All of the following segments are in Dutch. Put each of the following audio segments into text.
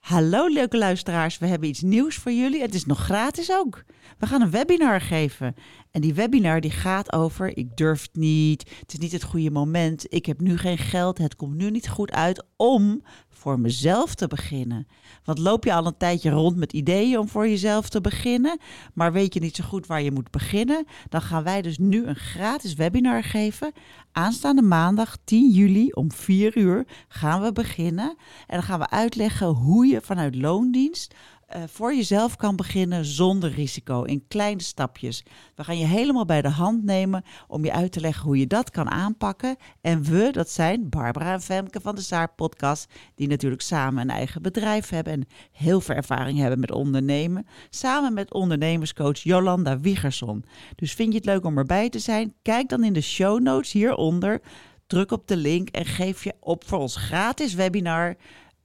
Hallo leuke luisteraars, we hebben iets nieuws voor jullie. Het is nog gratis ook. We gaan een webinar geven. En die webinar die gaat over, ik durf het niet, het is niet het goede moment, ik heb nu geen geld, het komt nu niet goed uit om voor mezelf te beginnen. Want loop je al een tijdje rond met ideeën om voor jezelf te beginnen, maar weet je niet zo goed waar je moet beginnen, dan gaan wij dus nu een gratis webinar geven. Aanstaande maandag 10 juli om 4 uur gaan we beginnen. En dan gaan we uitleggen hoe je vanuit loondienst uh, voor jezelf kan beginnen zonder risico, in kleine stapjes. We gaan je helemaal bij de hand nemen om je uit te leggen hoe je dat kan aanpakken. En we, dat zijn Barbara en Femke van de Zaar Podcast, die natuurlijk samen een eigen bedrijf hebben en heel veel ervaring hebben met ondernemen. Samen met ondernemerscoach Jolanda Wiegerson. Dus vind je het leuk om erbij te zijn? Kijk dan in de show notes hieronder. Druk op de link en geef je op voor ons gratis webinar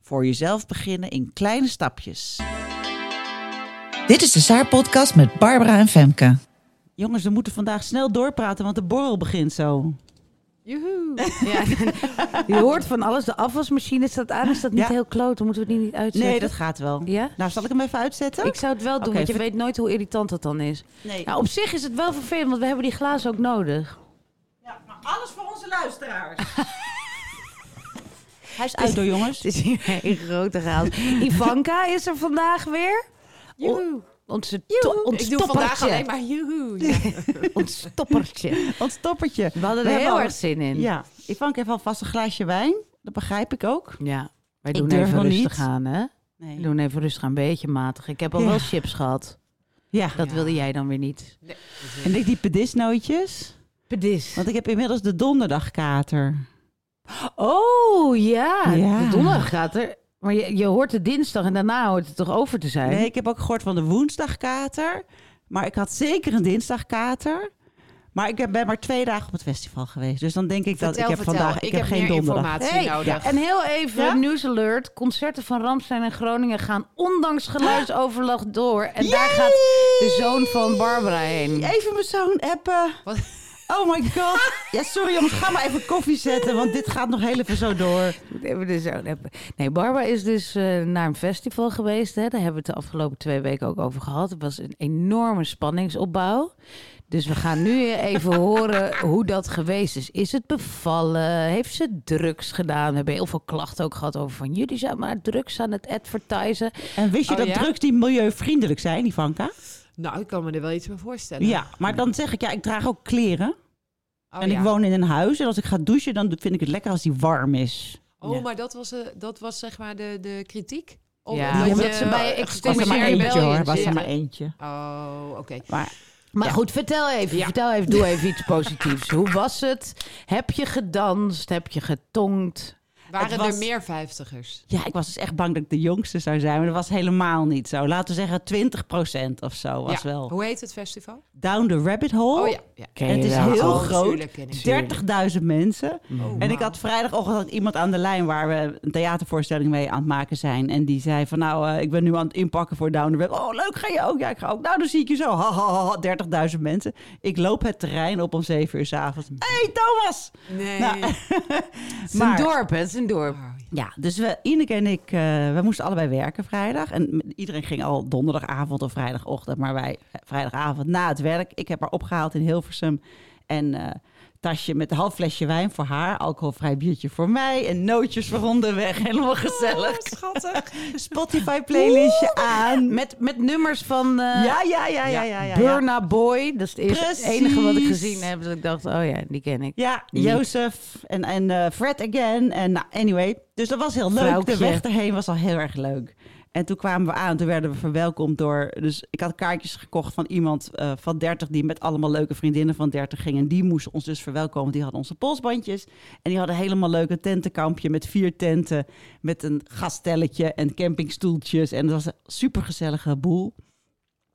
voor jezelf beginnen in kleine stapjes. Dit is de Saar-podcast met Barbara en Femke. Jongens, we moeten vandaag snel doorpraten, want de borrel begint zo. Joehoe. Ja, je hoort van alles. De afwasmachine staat aan. Is dat niet Ja. heel kloot? Dan moeten we het niet uitzetten. Nee, dat gaat wel. Ja? Nou, zal ik hem even uitzetten? Ik zou het wel doen, want je weet nooit hoe irritant dat dan is. Nee. Nou, op zich is het wel vervelend, want we hebben die glazen ook nodig. Ja, maar alles voor onze luisteraars. Hij is uit door jongens. Het is hier een grote chaos. Ivanka is er vandaag weer. O- Onze, to- ons Ik doe vandaag alleen maar joehoe. Ja. Ons toppertje. Ons toppertje. We hadden We er hebben heel erg zin in. Ja, Ivanka heeft alvast een glaasje wijn. Dat begrijp ik ook. Ja, wij Ik doen durf even rustig niet. aan, hè? Nee. We doen even rustig aan, een beetje matig. Ik heb al Ja. wel chips gehad. Ja, Dat Ja. wilde jij dan weer niet. Nee, en ik die pedisnootjes. Pedis. Want ik heb inmiddels de donderdagkater. Oh, ja. Ja. De donderdag gaat er. Maar je, je hoort de dinsdag en daarna hoort het toch over te zijn? Nee, ik heb ook gehoord van de woensdagkater. Maar ik had zeker een dinsdagkater. Maar ik heb- ben maar twee dagen op het festival geweest. Dus dan denk ik dat ik heb vertel. vandaag ik, heb geen donderdag. informatie Hey, nodig. En heel even, Ja? nieuwsalert. Concerten van Ramstein en Groningen gaan ondanks geluidsoverlast door. En daar gaat de zoon van Barbara heen. Even mijn zoon appen. Wat? Oh my god. Ja, sorry jongens, ga maar even koffie zetten, want dit gaat nog heel even zo door. Nee, Barbara is dus eh, naar een festival geweest. Hè. Daar hebben we het de afgelopen twee weken ook over gehad. Het was een enorme spanningsopbouw. Dus we gaan nu even horen hoe dat geweest is. Is het bevallen? Heeft ze drugs gedaan? We hebben heel veel klachten ook gehad over van jullie zijn maar drugs aan het advertisen. En wist je Oh, dat ja? drugs die milieuvriendelijk zijn, Ivanka? Nou, ik kan me er wel iets bij voorstellen. Ja, maar dan zeg ik, ja, ik draag ook kleren. Oh, en ik woon in een huis. En als ik ga douchen, dan vind ik het lekker als die warm is. Oh, Ja. maar dat was, eh, dat was zeg maar de, de kritiek? Of Ja, omdat omdat je, ze bij Extinction Was er maar eentje hoor, was er maar eentje. Oh, oké. Maar Maar Ja. goed, vertel even, Ja. vertel even, doe even iets positiefs. Hoe was het? Heb je gedanst? Heb je getongd? Waren was- er meer vijftigers? ja, ik was dus echt bang dat ik de jongste zou zijn. Maar dat was helemaal niet zo. Laten we zeggen 20% of zo was ja. wel. Hoe heet het festival? Down the Rabbit Hole. Oh ja. ja. Ken Het is wel. heel Oh, groot. tuurlijk ken ik. 30.000 mensen. Oh, En ik had vrijdagochtend iemand aan de lijn waar we een theatervoorstelling mee aan het maken zijn. En die zei van nou, eh, ik ben nu aan het inpakken voor Down the Web. Oh, leuk, ga je ook? Ja, ik ga ook. Nou, dan zie ik je zo. Ha, ha, ha, ha, 30.000 mensen. Ik loop het terrein op om 7 uur s'avonds. hey, Thomas! Nee. Nou, Het is een Maar- dorp, hè? Het is een dorp. Oh, Ja, dus we, Ineke en ik, eh, we moesten allebei werken vrijdag. En iedereen ging al donderdagavond of vrijdagochtend. Maar wij eh, vrijdagavond na het werk. Ik heb haar opgehaald in Hilversum. En eh tasje met een half flesje wijn voor haar. Alcoholvrij biertje voor mij. En nootjes voor onderweg. Helemaal gezellig. schattig. Spotify playlistje aan. Met, met nummers van eh Ja, ja, ja, ja, ja. ja, Burna Boy. Dat is het eerste- het Precies. enige wat ik gezien heb. Dat ik dacht, oh ja, die ken ik. Ja. Jozef en, en eh, Fred again. En nou, anyway. Dus dat was heel leuk. Vrouwtje. De weg erheen was al heel erg leuk. En toen kwamen we aan, toen werden we verwelkomd door... Dus ik had kaartjes gekocht van iemand eh, van 30... die met allemaal leuke vriendinnen van 30 ging. En die moesten ons dus verwelkomen. Die hadden onze polsbandjes. En die hadden helemaal leuke tentenkampje met vier tenten... met een gaststelletje en campingstoeltjes. En dat was een supergezellige boel.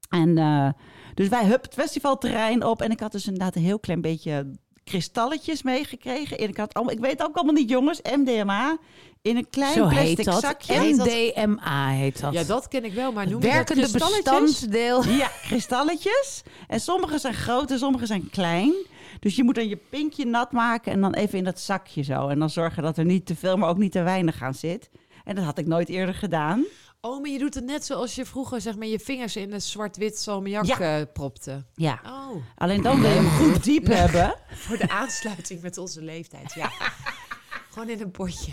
En eh, dus wij hup het festivalterrein op. En ik had dus inderdaad een heel klein beetje kristalletjes meegekregen. En ik, had allemaal, ik weet ook allemaal niet, jongens, MDMA in een klein Zo plastic heet dat. zakje. MDMA heet dat. Ja, dat ken ik wel, maar noem dat Werkende kristalletjes? bestanddeel. Ja, kristalletjes. En sommige zijn groot en sommige zijn klein. Dus je moet dan je pinkje nat maken en dan even in dat zakje zo. En dan zorgen dat er niet te veel, maar ook niet te weinig aan zit. En dat had ik nooit eerder gedaan. Oh, maar je doet het net zoals je vroeger zeg maar, je vingers in een zwart-wit salmiak Ja. eh, propte. Ja. Oh, Alleen dan wil je hem goed diep hebben. voor de aansluiting met onze leeftijd, ja. Gewoon in een potje.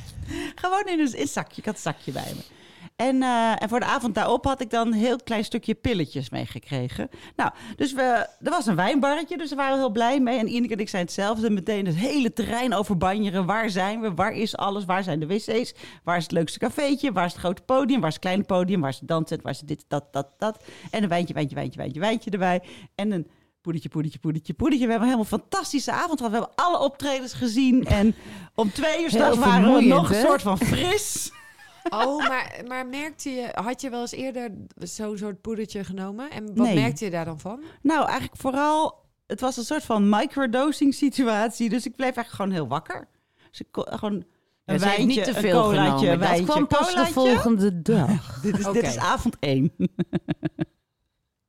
Gewoon in een, in zakje. Ik had een zakje bij me. En, eh, en voor de avond daarop had ik dan een heel klein stukje pilletjes meegekregen. Nou, dus we, er was een wijnbarretje, dus daar waren we heel blij mee. En Ineke en ik zijn hetzelfde. Meteen het hele terrein overbanjeren. Waar zijn we? Waar is alles? Waar zijn de wc's? Waar is het leukste cafeetje? Waar is het grote podium? Waar is het kleine podium? Waar is de dansset? Waar is dit, dat, dat, dat? En een wijntje, wijntje, wijntje, wijntje, wijntje erbij. En een poedertje, poedertje, poedertje, poedertje. We hebben een helemaal fantastische avond gehad. We hebben alle optredens gezien. En om twee uur s'nachts waren we nog een soort van fris. Oh, maar, maar merkte je, had je wel eens eerder zo'n soort poedertje genomen? En wat Nee. merkte je daar dan van? Nou, eigenlijk vooral, het was een soort van microdosing situatie. Dus ik bleef eigenlijk gewoon heel wakker. Dus ik kon gewoon een Ja, wijntje, niet te een veel colaatje, genomen. een Dat wijntje, kwam pas de colaatje. volgende dag. Dit is, dit is avond één.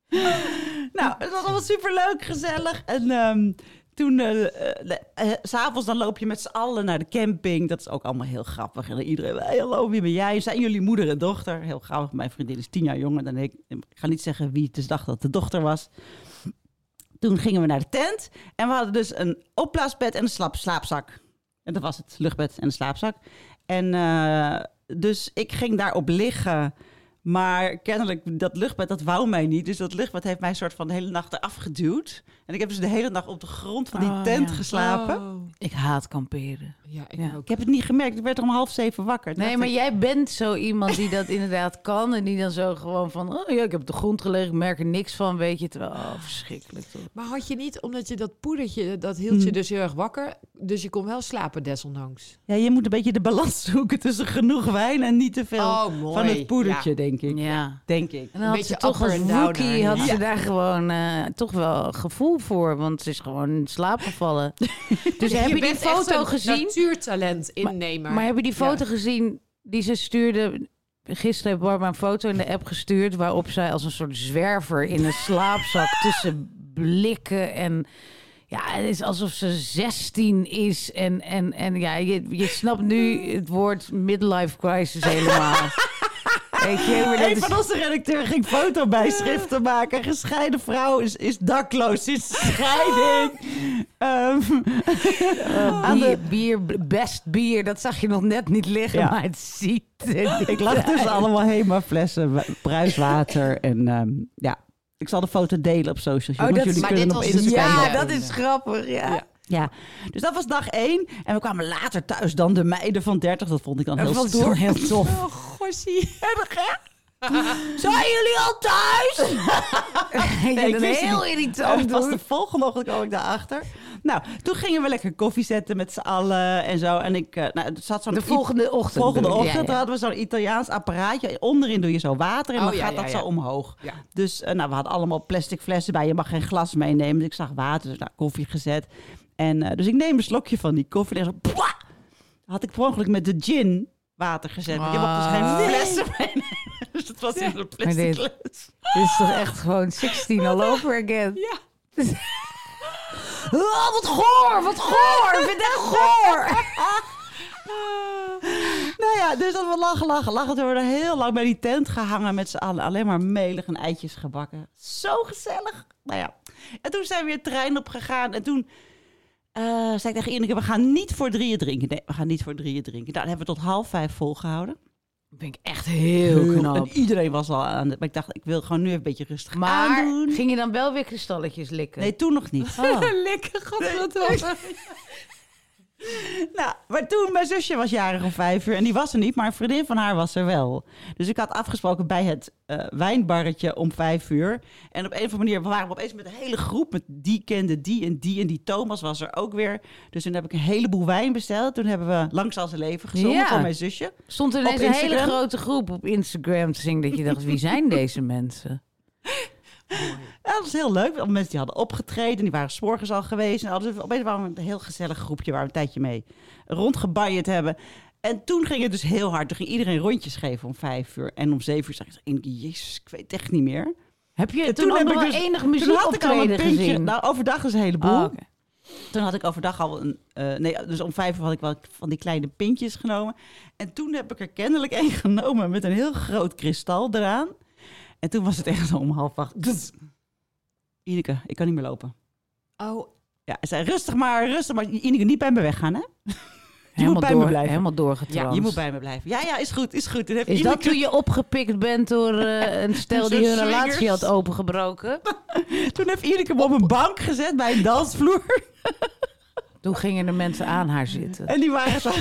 nou, het was allemaal superleuk, gezellig. En ehm, toen, eh, eh, s'avonds dan loop je met z'n allen naar de camping. Dat is ook allemaal heel grappig. En iedereen, hey, hallo, wie ben jij? Zijn jullie moeder en dochter? Heel grappig. Mijn vriendin is tien jaar jonger dan ik. Ik ga niet zeggen wie, dus dacht dat het de dochter was. Toen gingen we naar de tent. En we hadden dus een opblaasbed en een slaap, slaapzak. En dat was het, luchtbed en een slaapzak. En dus ik ging daarop liggen. Maar kennelijk, dat luchtbed, dat wou mij niet. Dus dat luchtbed heeft mij een soort van de hele nacht eraf geduwd. En ik heb dus de hele nacht op de grond van die Oh, tent ja. geslapen. Oh. Ik haat kamperen. Ja, ik Ja. ook. Ik heb het niet gemerkt. Ik werd er om half zeven wakker. Nee, maar ik, jij bent zo iemand die dat inderdaad kan. En die dan zo gewoon van... Oh ja, ik heb op de grond gelegen. Ik merk er niks van, weet je. Terwijl, oh, verschrikkelijk toch. Maar had je niet, omdat je dat poedertje, dat hield je Hmm. dus heel erg wakker. Dus je kon wel slapen desondanks. Ja, je moet een beetje de balans zoeken tussen genoeg wijn en niet te veel Oh, van het poedertje, denk ik. Ja. Denk ik. En dan had beetje ze toch downer. rookie had Ja. ze daar gewoon eh, toch wel gevoel voor. Want ze is gewoon in slaap gevallen. dus heb je, die foto een gezien? natuurtalent innemer. Maar heb je die Ja. foto gezien die ze stuurde? Gisteren heeft Barbara een foto in de app gestuurd... waarop zij als een soort zwerver in een slaapzak tussen blikken en... Ja, het is alsof ze 16 is. En, en, en ja, je, je snapt nu het woord midlife crisis helemaal. Weet je, maar dat Een is- van onze redacteur ging fotobijschriften maken. Gescheiden vrouw is, is dakloos sinds scheiding. Ehm, aan bier, de, bier, best bier, dat zag je nog net niet liggen, Ja. maar het ziet er niet ik lag uit. tussen allemaal Hema-flessen, wa- bruiswater. En ehm, ja, ik zal de foto delen op socials. Oh, jongens. dat- Jullie maar kunnen dit op was dus Instagram Ja, Ja. dat is grappig, ja. Ja. Ja, dus dat was dag één. En we kwamen later thuis dan de meiden van 30. Dat vond ik dan heel Dat stoer. heel tof. Oh, gossie. Zijn jullie al thuis? Nee, ik dat wist heel irritant. Het was de volgende ochtend kwam ik daarachter. Nou, toen gingen we lekker koffie zetten met z'n allen en zo. En ik, eh, nou, er zat zo'n De volgende ochtend. volgende ochtend Ja, ja. hadden we zo'n Italiaans apparaatje. Onderin doe je zo water en Oh, dan ja, gaat ja, dat ja. zo omhoog. Ja. Dus eh, nou, we hadden allemaal plastic flessen bij. Je mag geen glas meenemen. Dus ik zag water, dus nou, koffie gezet. En eh, dus ik neem een slokje van die koffie en zo... had ik per ongeluk met de gin water gezet. Je mag dus geen Ah. flessen meenemen. Dus het was in een plastic dit- is toch echt gewoon 16 all over again. Ja. Oh, wat goor, wat goor. Ik vind het echt goor. Nou ja, dus dat we lachen, lachen, lachen. Toen hebben we er heel lang bij die tent gehangen met z'n allen. Alleen maar melig en eitjes gebakken. Zo gezellig. Nou ja. En toen zijn we weer het terrein op gegaan. En toen zei ik tegen Ineke, we gaan niet voor drieën drinken. Nee, we gaan niet voor drieën drinken. Nou, dat hebben we tot half vijf volgehouden. Dat vind ik echt heel knap. En iedereen was al aan het... Maar ik dacht, ik wil gewoon nu even een beetje rustig Maar aandoen. ging je dan wel weer kristalletjes likken? Nee, toen nog niet. Oh. Lekker, godverdomme. Nou, maar toen, mijn zusje was jarig om vijf uur en die was er niet, maar een vriendin van haar was er wel. Dus ik had afgesproken bij het eh, wijnbarretje om vijf uur. En op een of andere manier waren we opeens met een hele groep, met die kende die en die en die Thomas was er ook weer. Dus toen heb ik een heleboel wijn besteld. Toen hebben we Langs als zijn leven gezongen Ja. voor mijn zusje. Stond er ineens een hele grote groep op Instagram te zien dat je dacht, wie zijn deze mensen? Ja, dat was heel leuk. Want mensen die hadden opgetreden, die waren 's morgens al geweest. En hadden, opeens waren we een heel gezellig groepje waar we een tijdje mee rondgebanjerd hebben. En toen ging het dus heel hard. Toen ging iedereen rondjes geven om vijf uur. En om zeven uur zag ik, jezus, ik weet het echt niet meer. Heb je En toen, ook heb ik dus- enig Toen had ik al een muziekoptreden puntje. gezien? Nou, overdag is een heleboel. Oh. Toen had ik overdag al een... eh, nee, dus om vijf uur had ik wel van die kleine pintjes genomen. En toen heb ik er kennelijk één genomen met een heel groot kristal eraan. En toen was het echt zo om half acht. Dus, Ineke, ik kan niet meer lopen. Oh, Ja, zei rustig maar, rustig maar. Ineke, niet bij me weggaan, hè? helemaal, bij me door, blijven. helemaal doorgetranst. Je moet bij me blijven. Ja, ja, is goed, is goed. Toen heeft Is dat toen je opgepikt bent door eh, een stel Een die hun relatie had opengebroken? Toen heeft Ineke me op een bank gezet bij een dansvloer. Toen gingen de mensen aan haar zitten. En die waren zo...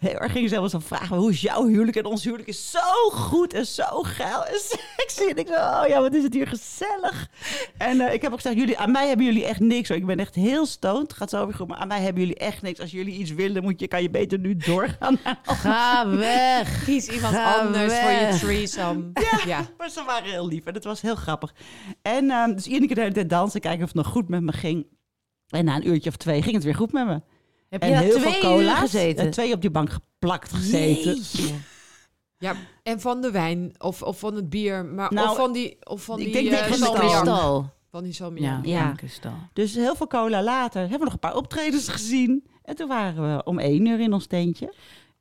Heel erg gingen ze helemaal zo vragen, hoe is jouw huwelijk? En ons huwelijk is zo goed en zo geil en sexy. En ik zo, oh ja, wat is het hier gezellig. En eh, ik heb ook gezegd, jullie, aan mij hebben jullie echt niks. Hoor. Ik ben echt heel stoned, gaat zo weer goed. Maar aan mij hebben jullie echt niks. Als jullie iets willen, moet je, kan je beter nu doorgaan. Ga weg. kies iemand Ga anders voor je threesome. Ja. Maar ze waren heel lief en dat was heel grappig. En eh, dus iedere keer de hele tijd dansen, kijken of het nog goed met me ging. En na een uurtje of twee ging het weer goed met me. Heb en je daar heel twee veel uur cola's. gezeten? eh, twee op die bank geplakt gezeten. Jeetje. ja, en van de wijn of, of van het bier, maar Nou, of van die, of van ik die denk eh, Kristal. kristal. Van die Ja, salmiak. Ja. ja. kristal. Dus heel veel cola later hebben we nog een paar optredens gezien. En toen waren we om één uur in ons tentje.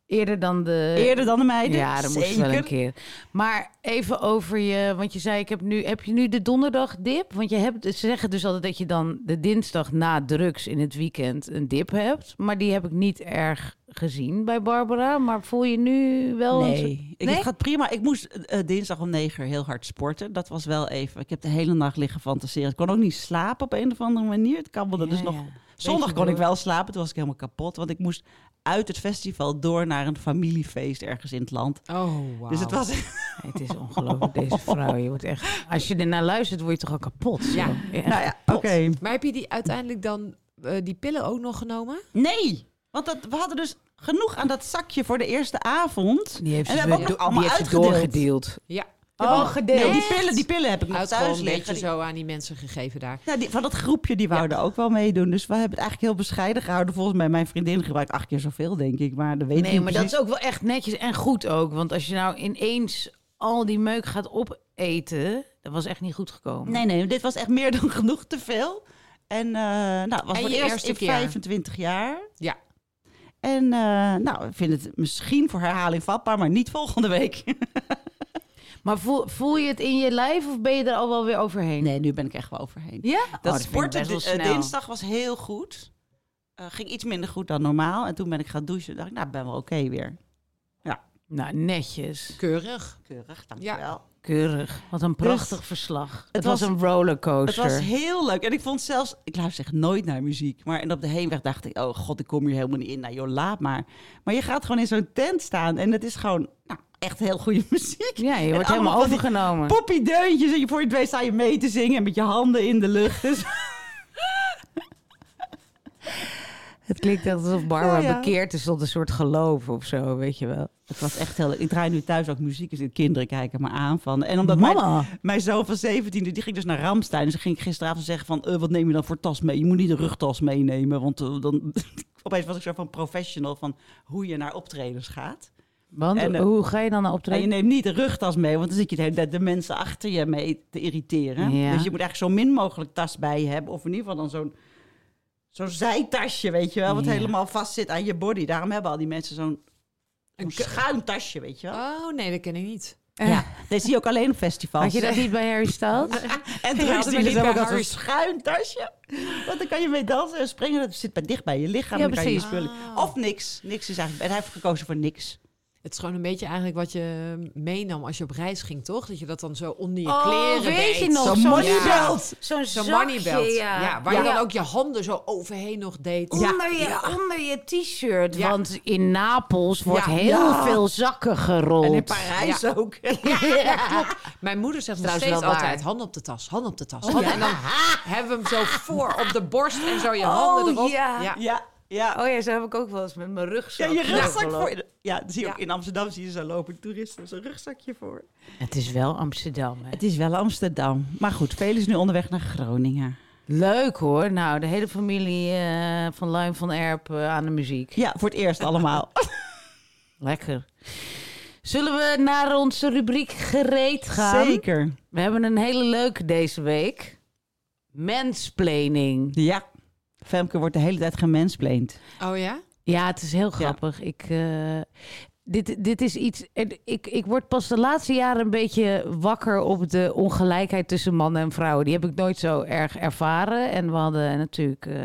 Eerder dan de... Eerder dan de meiden. Ja, dat moest wel een keer. Maar even over je, want je zei, ik heb nu, heb je nu de donderdag dip? Want je hebt, ze zeggen dus altijd dat je dan de dinsdag na drugs in het weekend een dip hebt. Maar die heb ik niet erg gezien bij Barbara. Maar voel je nu wel... een Nee, ik, Nee? het gaat prima. Ik moest eh, dinsdag om negen uur heel hard sporten. Dat was wel even. Ik heb de hele nacht liggen fantaseren. Ik kon ook niet slapen op een of andere manier. Het kabbelde dus Ja, nog. ja. Zondag kon ik wel slapen. Toen was ik helemaal kapot. Want ik moest uit het festival door naar een familiefeest ergens in het land. Oh, wow. Dus het was. Het is ongelooflijk, deze vrouw. Je wordt echt, als je ernaar luistert, word je toch al kapot. zo. Ja. Nou ja, oké. Maar heb je die uiteindelijk dan eh, die pillen ook nog genomen? Nee, want dat, we hadden dus genoeg aan dat zakje voor de eerste avond. Die heeft En ze, we hebben ook do- allemaal die heeft ze uitgedeeld. doorgedeeld. Ja. Oh, gedeeld. Nee, die pillen, die pillen heb ik nog thuis gewoon een liggen. beetje zo aan die mensen gegeven daar. Ja, die, van dat groepje, die wouden ook wel meedoen. Dus we hebben het eigenlijk heel bescheiden gehouden. Volgens mij, mijn vriendin gebruikt acht keer zoveel, denk ik. Maar dat weet ik Nee, niet maar dat is ook wel echt netjes en goed ook. Want als je nou ineens al die meuk gaat opeten, dat was echt niet goed gekomen. Nee, nee, dit was echt meer dan genoeg te veel. En uh, nou, het was En voor het eerst eerste in keer? 25 jaar. Ja. En uh, nou, ik vind het misschien voor herhaling vatbaar, maar niet volgende week. Maar voel, voel je het in je lijf of ben je er al wel weer overheen? nee, nu ben ik echt wel overheen. Ja? Dat, Oh, ik sporten best wel di- eh, snel. dinsdag was heel goed. Eh, ging iets minder goed dan normaal. En toen ben ik gaan douchen. dacht ik, nou, ben wel oké weer. Nou, netjes. Keurig. Keurig, dankjewel. Keurig. Wat een prachtig verslag. Het, het was, was- een Het rollercoaster. was heel leuk. En ik vond zelfs, ik luister echt nooit naar muziek. Maar en op de heenweg dacht ik, oh god, ik kom hier helemaal niet in. Nou joh, laat maar. Maar je gaat gewoon in zo'n tent staan. En het is gewoon nou, echt heel goede muziek. Ja, je wordt helemaal overgenomen. Poppy deuntjes. En je voor je het weet sta je mee te zingen. Met je handen in de lucht. Dus, Het klinkt alsof Barbara Ja, ja. bekeerd is tot een soort geloof of zo, weet je wel. het was echt heel. Ik draai nu thuis ook muziek. Dus de kinderen kijken me aan van. En omdat mijn, Mama. mijn zoon van 17, die ging dus naar Ramstein. Dus ging ik gisteravond zeggen van, eh, wat neem je dan voor tas mee? Je moet niet een rugtas meenemen. Want eh, dan... Opeens was ik zo van professional van hoe je naar optredens gaat. Want En, eh, hoe ga je dan naar En je optreden? neemt niet de rugtas mee, want dan zit je de, de mensen achter je mee te irriteren. Ja. Dus je moet eigenlijk zo min mogelijk tas bij je hebben. Of in ieder geval dan zo'n zo'n zijtasje, weet je wel. Wat Ja. helemaal vast zit aan je body. Daarom hebben al die mensen zo'n Een schuin tasje, weet je wel. Oh, nee, dat ken ik niet. Ja, dat zie je ook alleen op festivals. Had je dat niet bij Harry Styles? En dat hebben niet ook Harry. zo'n schuin tasje. Want dan kan je mee dansen en springen. Dat zit bij, dicht bij je lichaam. Ja, dan kan je spullen. Of niks. Niks is eigenlijk... En hij heeft gekozen voor niks. Het is gewoon een beetje eigenlijk wat je meenam als je op reis ging, toch? Dat je dat dan zo onder je Oh, kleren weet je deed. nog? Zo'n moneybelt. Zo'n Zo'n zakje, moneybelt. ja. Ja. waar Ja. je dan ook je handen zo overheen nog deed. Onder je, onder je t-shirt. Ja. Want in Napels wordt Ja. heel Ja. veel zakken gerold. En in Parijs ook. Mijn moeder zegt nog Trouwens steeds altijd, hand op de tas, hand op de tas. Oh, ja. En dan hebben we hem zo voor op de borst en zo je handen erop. ja. Ja. Ja, ja. Oh ja, zo heb ik ook wel eens met mijn Ja, rugzak. je rugzak voor je. Ja, zie je Ja. ook in Amsterdam. Zie je zo lopen toeristen zo'n rugzakje voor. Het is wel Amsterdam, hè? Het is wel Amsterdam. Maar goed, velen is nu onderweg naar Groningen. Leuk hoor. Nou, de hele familie eh, van Luim van Erp eh, aan de muziek. Ja, voor het eerst allemaal. Lekker. Zullen we naar onze rubriek gereed gaan? Zeker. We hebben een hele leuke deze week. Mansplaining. Ja. Femke wordt de hele tijd gemensplained. Oh ja? Ja, het is heel grappig. Ik, eh, dit, dit is iets. en Ik, ik word pas de laatste jaren een beetje wakker op de ongelijkheid tussen mannen en vrouwen. Die heb ik nooit zo erg ervaren. En we hadden natuurlijk. eh,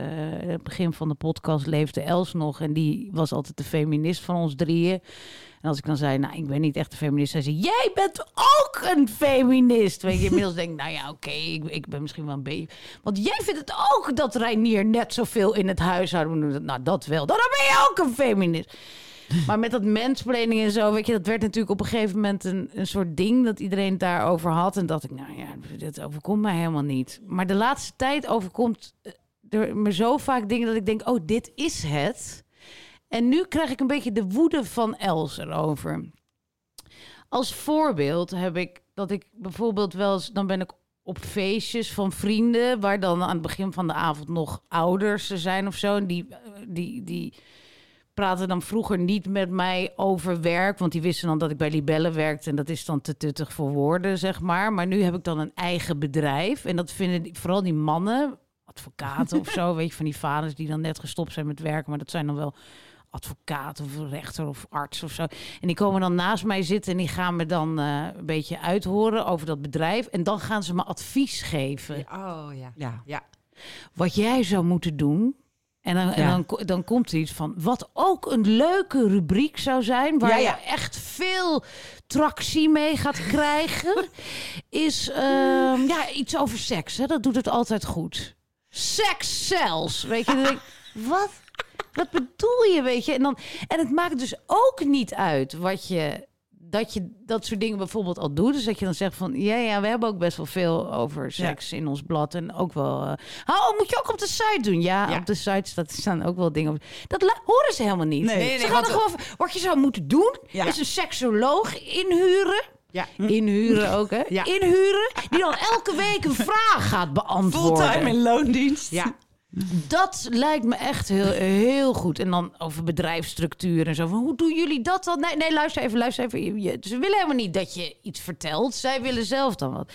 het begin van de podcast leefde Els nog. En die was altijd de feminist van ons drieën. En als ik dan zei, nou, ik ben niet echt een feminist, zei ze, jij bent ook een feminist. Weet je, inmiddels denk ik, nou ja, oké, ik, ik ben misschien wel een beetje... Want jij vindt het ook dat Reinier net zoveel in het huishouden moet doen. Nou, dat wel. Dan ben je ook een feminist. Maar met dat mensplaning en zo, weet je, dat werd natuurlijk op een gegeven moment een, een soort ding dat iedereen het daarover had. En dacht ik, nou ja, dit overkomt mij helemaal niet. Maar de laatste tijd overkomt eh, er me zo vaak dingen dat ik denk, oh, dit is het. En nu krijg ik een beetje de woede van Els erover. Als voorbeeld heb ik dat ik bijvoorbeeld wel eens, dan ben ik op feestjes van vrienden, waar dan aan het begin van de avond nog ouders zijn of zo. En die, eh, die, die praten dan vroeger niet met mij over werk, want die wisten dan dat ik bij Libelle werkte en dat is dan te tuttig voor woorden, zeg maar. Maar nu heb ik dan een eigen bedrijf en dat vinden die, vooral die mannen, advocaten of zo, weet je, van die vaders die dan net gestopt zijn met werken, maar dat zijn dan wel advocaat of rechter of arts of zo. En die komen dan naast mij zitten en die gaan me dan eh, een beetje uithoren over dat bedrijf. En dan gaan ze me advies geven Ja, Oh ja. Ja. Ja. wat jij zou moeten doen. En dan, en Ja. dan, dan komt er iets van, wat ook een leuke rubriek zou zijn, waar Ja, ja. je echt veel tractie mee gaat krijgen, is ehm, ja, iets over seks. Hè? Dat doet het altijd goed. Seks zelfs. Weet je, dan denk ik, wat? Wat bedoel je, weet je? En, dan, en het maakt dus ook niet uit wat je, dat je dat soort dingen bijvoorbeeld al doet. Dus dat je dan zegt van, ja, ja, we hebben ook best wel veel over seks in ons blad. En ook wel, eh, oh, moet je ook op de site doen? Ja, Ja. op de site staat, staan ook wel dingen op. Dat horen ze helemaal niet. Nee. Nee, nee, ze gaan want- gewoon, wat je zou moeten doen, Ja. is een seksoloog inhuren. Ja. Inhuren ook, hè? Ja. Inhuren, die dan elke week een vraag gaat beantwoorden. Fulltime in loondienst. Ja. Dat lijkt me echt heel, heel goed. En dan over bedrijfsstructuur en zo. Van, hoe doen jullie dat dan? Nee, nee, luister even, luister even. Ze willen helemaal niet dat je iets vertelt. Zij willen zelf dan wat.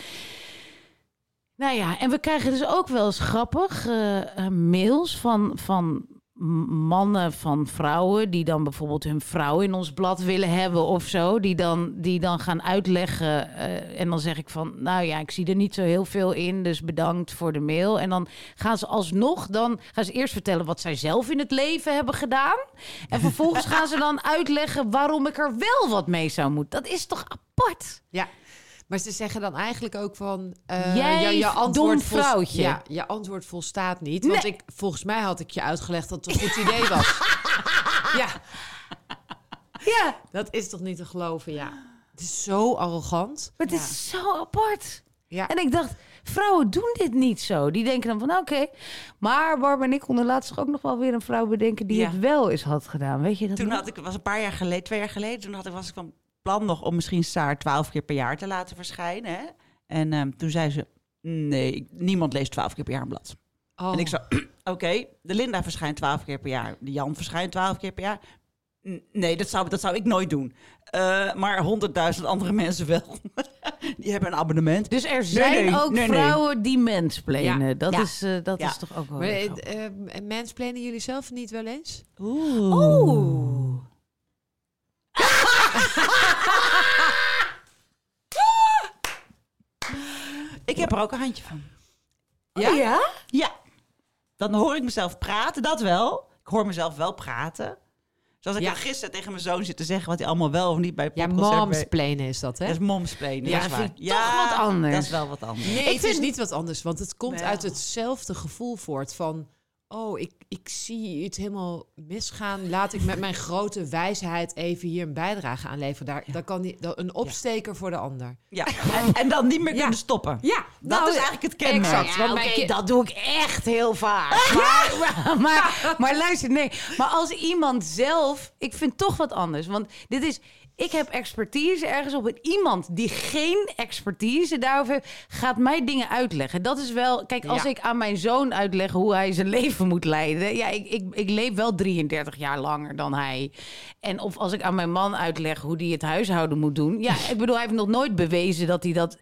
Nou ja, en we krijgen dus ook wel eens grappig eh, eh, mails van, van mannen, van vrouwen... die dan bijvoorbeeld hun vrouw in ons blad willen hebben of zo. Die dan, die dan gaan uitleggen. eh, en dan zeg ik van, nou ja, ik zie er niet zo heel veel in... dus bedankt voor de mail. En dan gaan ze alsnog, dan gaan ze eerst vertellen... wat zij zelf in het leven hebben gedaan. En vervolgens gaan ze dan uitleggen... waarom ik er wel wat mee zou moeten. Dat is toch apart? Ja. Maar ze zeggen dan eigenlijk ook van... eh, Jij ja, je dom antwoord vol- vrouwtje. Ja, je antwoord volstaat niet. Want ik, volgens mij had ik je uitgelegd dat het een goed idee was. ja, Ja, dat is toch niet te geloven, ja. Het is zo arrogant. maar het is zo apart. Ja. En ik dacht, vrouwen doen dit niet zo. Die denken dan van, oké. Maar Barb en ik konden laatst toch ook nog wel weer een vrouw bedenken... die Ja. het wel eens had gedaan. Weet je dat Toen nog? had ik, was een paar jaar geleden, twee jaar geleden, toen had ik, was ik van plan nog om misschien Saar twaalf keer per jaar te laten verschijnen. Hè? En ehm, toen zei ze, nee, niemand leest twaalf keer per jaar een blad. Oh. En ik zo, oké, de Linda verschijnt twaalf keer per jaar. De Jan verschijnt twaalf keer per jaar. Nee, dat zou, dat zou ik nooit doen. Eh, maar honderdduizend andere mensen wel. Die hebben een abonnement. Dus er zijn nee, ook nee, nee. vrouwen die mensplenen. Ja. Dat, Ja. Is, eh, dat Ja. is toch ook wel... Maar weer eh, eh, mansplainen jullie zelf niet wel eens? Oeh. Oeh. Ik heb er ook een handje van. Ja? ja? Ja. Dan hoor ik mezelf praten, dat wel. Ik hoor mezelf wel praten. Zoals ik Ja. al gisteren tegen mijn zoon zit te zeggen... wat hij allemaal wel of niet bij Ja, popconcert... weet. momsplainen is dat, hè? Dat is momsplenen, Ja, dat is waar. ik toch wat anders. dat is wel wat anders. Nee, Ik het is niet wat anders, want het komt uit hetzelfde gevoel voort van... Oh, ik, ik zie iets helemaal misgaan. Laat ik met mijn grote wijsheid even hier een bijdrage aan leveren. Daar, daar kan die, een opsteker voor de ander. Ja. En, en dan niet meer Ja. kunnen stoppen. Ja, Dat is eigenlijk het kenmerk. Exact. Ja, want mijn ki- dat doe ik echt heel vaak. Maar, maar, maar, maar luister, nee. Maar als iemand zelf... Ik vind toch wat anders. Want dit is... Ik heb expertise ergens op. En iemand die geen expertise daarover heeft... gaat mij dingen uitleggen. Dat is wel... Kijk, als Ja. ik aan mijn zoon uitleg hoe hij zijn leven moet leiden... Ja, ik, ik, ik leef wel 33 jaar langer dan hij. En of als ik aan mijn man uitleg hoe hij het huishouden moet doen... Ja, ik bedoel, hij heeft nog nooit bewezen dat hij dat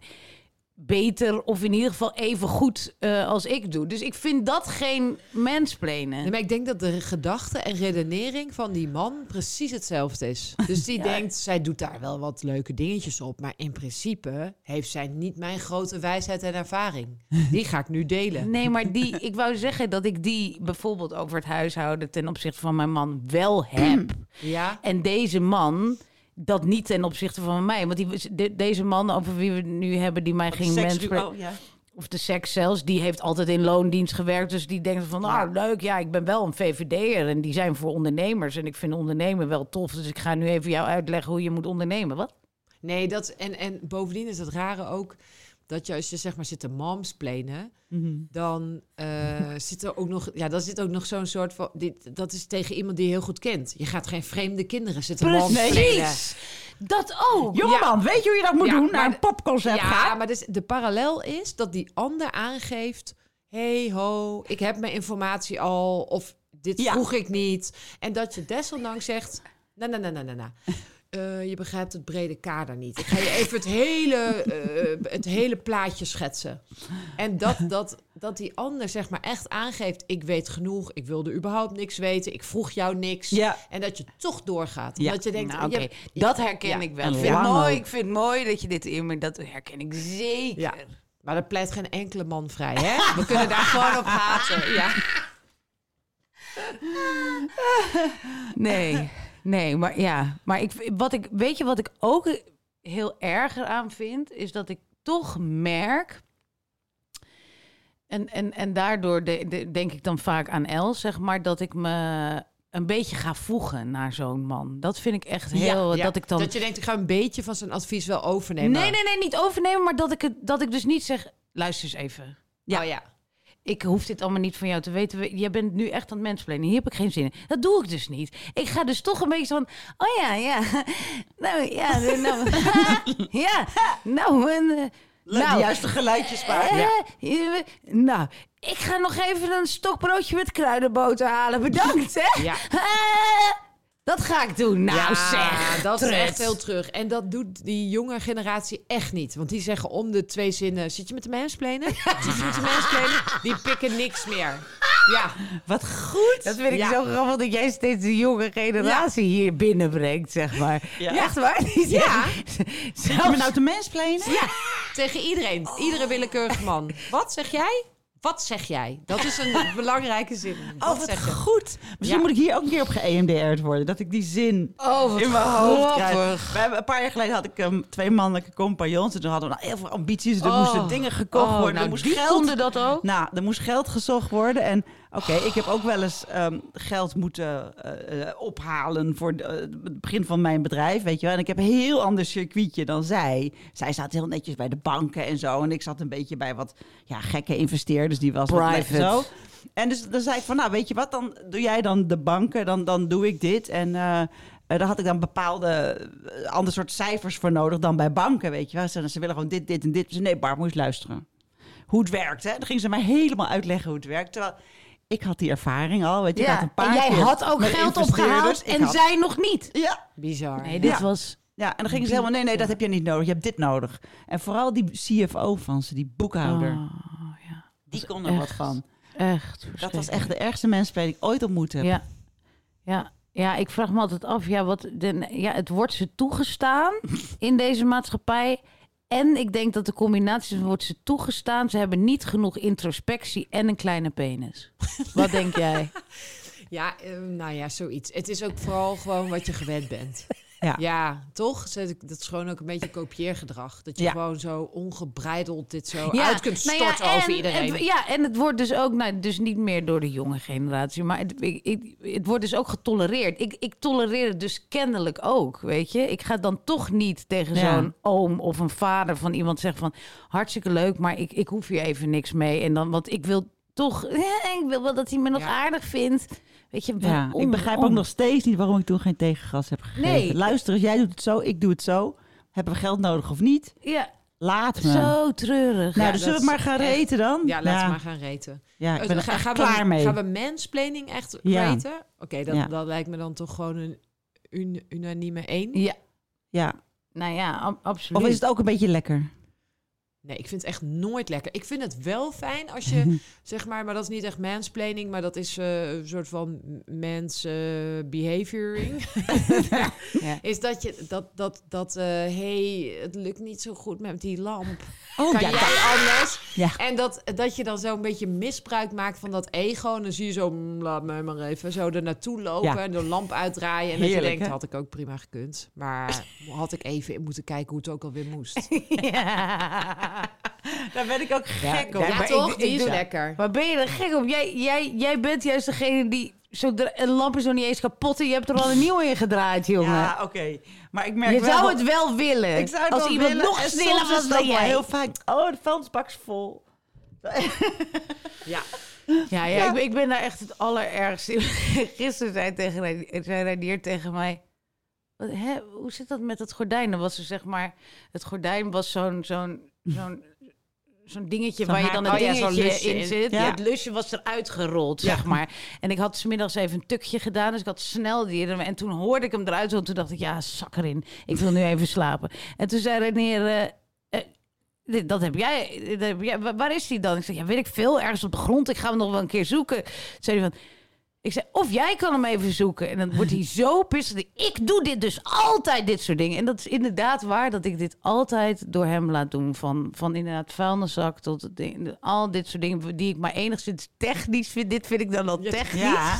beter of in ieder geval even goed eh, als ik doe. Dus ik vind dat geen mansplainen. Nee, maar ik denk dat de gedachte en redenering van die man precies hetzelfde is. Dus die denkt, zij doet daar wel wat leuke dingetjes op. Maar in principe heeft zij niet mijn grote wijsheid en ervaring. Die ga ik nu delen. Nee, maar die, ik wou zeggen dat ik die bijvoorbeeld over het huishouden ten opzichte van mijn man wel heb. Ja? En deze man dat niet ten opzichte van mij. Want die, de- deze man over wie we het nu hebben, die mij ging mansplainen. oh, ja. Of de seks zelfs, die heeft altijd in loondienst gewerkt. Dus die denkt van, nou leuk, ja, ik ben wel een VVD'er. En die zijn voor ondernemers. En ik vind ondernemen wel tof. Dus ik ga nu even jou uitleggen hoe je moet ondernemen. Wat? Nee, dat, en, en bovendien is het rare ook dat je als je zeg maar zit te momsplainen, dan eh, zit er ook nog, ja, dan zit ook nog zo'n soort van, dit, dat is tegen iemand die je heel goed kent. Je gaat geen vreemde kinderen zitten momsplainen. Precies! Dat ook! Jongeman, weet je hoe je dat moet Ja, doen? Naar een popconcert Ja, gaan? maar dus de parallel is dat die ander aangeeft, hey ho, ik heb mijn informatie al, of dit Ja. vroeg ik niet. En dat je desondanks zegt, nou, nou, nou, nou, nou, nou. Eh, je begrijpt het brede kader niet. Ik ga je even het hele, eh, het hele plaatje schetsen. En dat, dat, dat die ander zeg maar echt aangeeft... ik weet genoeg, ik wilde überhaupt niks weten... ik vroeg jou niks. Ja. En dat je toch doorgaat. Ja. Dat je denkt, Nou, oké, ja, dat herken ja, ik wel. Ik vind, het mooi, ik vind het mooi dat je dit in me... Dat herken ik zeker. Ja. Maar dat pleit geen enkele man vrij, hè? We kunnen daar gewoon op haten. Ja. Nee, nee, maar ja. Maar ik, wat ik, weet je wat ik ook heel erger aan vind? Is dat ik toch merk... En, en, en daardoor de, de- denk ik dan vaak aan Els, zeg maar... dat ik me een beetje ga voegen naar zo'n man. Dat vind ik echt heel... Ja, Dat ik dan... dat je denkt, ik ga een beetje van zijn advies wel overnemen. Nee, nee, nee, niet overnemen, maar dat ik, het, dat ik dus niet zeg... Luister eens even. Ja. Oh, ja. Ik hoef dit allemaal niet van jou te weten. We- Jij bent nu echt aan het mensplenen. Hier heb ik geen zin in. Dat doe ik dus niet. Ik ga dus toch een beetje van... Oh ja, ja. Nou, ja. Nou, ja. Nou, en, eh, Leuk, nou, de juiste geluidjes maar. eh, eh, nou, ik ga nog even een stokbroodje met kruidenboter halen. Bedankt, hè? Ja. Eh, dat ga ik doen. Nou, ja, zeg. dat is echt heel terug. En dat doet die jonge generatie echt niet. Want die zeggen om de twee zinnen... Zit je met de mansplainen? Zit je met de mansplainen? Die pikken niks meer. Ja. Wat goed. Dat vind ik Ja. zo grappig dat jij steeds de jonge generatie hier binnenbrengt, zeg maar. Ja. Echt waar? Die Ja. Zit je me nou te mensplenen? Ja, tegen iedereen. Iedere willekeurige man. Wat zeg jij? Wat zeg jij? Dat is een belangrijke zin. Oh, wat zeg je? goed. Misschien Ja. moet ik hier ook een keer op ge-EMDR'd worden. Dat ik die zin Oh, in mijn hoofd krijg. We hebben, een paar jaar geleden had ik um, twee mannelijke compagnons. En toen hadden we nou heel veel ambities. Er Oh. moesten dingen gekocht Oh, worden. nou, er moest die geld... konden dat ook? Nou, er moest geld gezocht worden. En oké, ik heb ook wel eens ehm, geld moeten eh, eh, ophalen voor de- eh, het begin van mijn bedrijf, weet je wel. En ik heb een heel ander circuitje dan zij. Zij zat heel netjes bij de banken en zo. En ik zat een beetje bij wat ja, gekke investeerders. Die was Private. zo. En dus dan zei ik van, nou weet je wat, dan doe jij dan de banken, dan, dan doe ik dit. En eh, daar had ik dan bepaalde ander soort cijfers voor nodig dan bij banken, weet je wel. Ze, ze willen gewoon dit, dit en dit. Ze nee, Bart, eens luisteren hoe het werkt. Hè? Dan ging ze mij helemaal uitleggen hoe het werkt. Terwijl ik had die ervaring al. Weet je, ik had Ja, een paar en jij had ook geld opgehaald en had- zij nog niet. Ja, Bizar. Nee, dit Ja. was... ja, en dan gingen ze helemaal, nee, nee, dat heb je niet nodig. Je hebt dit nodig. En vooral die CFO van ze, die boekhouder, Oh, ja. die kon er wat van. Echt Dat was echt de ergste mensplay die ik ooit ontmoet heb. Ja. Ja. Ja, ik vraag me altijd af, ja, wat de, ja, het wordt ze toegestaan in deze maatschappij. En ik denk dat de combinatie wordt ze toegestaan, ze hebben niet genoeg introspectie en een kleine penis. Wat denk jij? Ja, eh, nou ja, zoiets. Het is ook vooral gewoon wat je gewend bent. Ja. Ja, toch? Dat is gewoon ook een beetje kopieergedrag. Dat je Ja. gewoon zo ongebreideld dit zo uit kunt nou storten over en iedereen. Ja, en het wordt dus ook, nou, dus niet meer door de jonge generatie, maar het, ik, ik- het wordt dus ook getolereerd. Ik, ik tolereer het dus kennelijk ook, weet je. Ik ga dan toch niet tegen zo'n oom of een vader van iemand zeggen van, hartstikke leuk, maar ik, ik hoef hier even niks mee. En dan, want ik wil toch, ik wil wel dat hij me nog aardig vindt. Weet je, Ja, ik begrijp ook nog steeds niet waarom ik toen geen tegengas heb gegeven. Nee. Luister eens, jij doet het zo, ik doe het zo. Hebben we geld nodig of niet? Ja, Laat me. zo treurig. nou, Ja, dus dat zullen we maar gaan echt- reten dan? Ja, laten we maar gaan reten. Ja, ik Eh, ben er gaan klaar we, mee. Gaan we mansplaining echt Ja. reten? Oké, dan, Ja. dan lijkt me dan toch gewoon een un- unanieme één. Ja, Ja. nou ja, ab- absoluut. Of is het ook een beetje lekker? Nee, ik vind het echt nooit lekker. Ik vind het wel fijn als je, zeg maar, maar dat is niet echt mansplaining, maar dat is eh, een soort van mens behavioring. Ja. Is dat je, dat, dat, dat, eh hey, het lukt niet zo goed met die lamp. Oh, kan ja, jij anders? Ja. En dat, dat je dan zo een beetje misbruik maakt van dat ego. En dan zie je zo, mm, laat me maar even zo er naartoe lopen en de lamp uitdraaien. En dat je denkt, hè? had ik ook prima gekund. Maar had ik even moeten kijken hoe het ook alweer moest. Ja. Daar ben ik ook gek op. Ja, maar toch? ik- Die is doe- lekker. Maar ben je er gek op? Jij, jij, jij bent juist degene die... Zo, een lamp is nog niet eens kapot en je hebt er al een nieuw in gedraaid, jongen. Ja, oké. Maar ik merk je wel... zou het wel willen. Ik zou het als wel iemand willen. nog sneller was dan jij. heel vaak... Oh, de vuilnisbak is vol. Ja. Ja, ja, Ik, ben- ik ben daar echt het allerergste in. Gisteren zei, tegen, zei Reinier tegen mij... Wat, hè, hoe zit dat met het gordijn? Dan was er zeg maar... Het gordijn was zo'n... zo'n zo'n zo'n dingetje waar je dan een oh dingetje in zit. Ja. Het lusje was eruit gerold, zeg maar. En ik had smiddags even een tukje gedaan, dus ik had snel die... En toen hoorde ik hem eruit, en toen dacht ik, ja, zak erin. Ik wil nu even slapen. En toen zei eh, dit- dat heb jij, dat heb jij. Wa- Waar is die dan? Ik zeg, ja, weet ik veel. Ergens op de grond. Ik ga hem nog wel een keer zoeken. Toen zei hij van, ik zei, of jij kan hem even zoeken. En dan wordt hij zo pissig. Ik doe dit dus altijd, dit soort dingen. En dat is inderdaad waar dat ik dit altijd door hem laat doen. Van, van inderdaad vuilniszak tot ding- al dit soort dingen die ik maar enigszins technisch vind. Dit vind ik dan al technisch. Ja.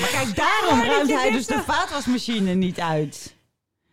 Maar kijk, daarom ruimt hij dus de vaatwasmachine niet uit.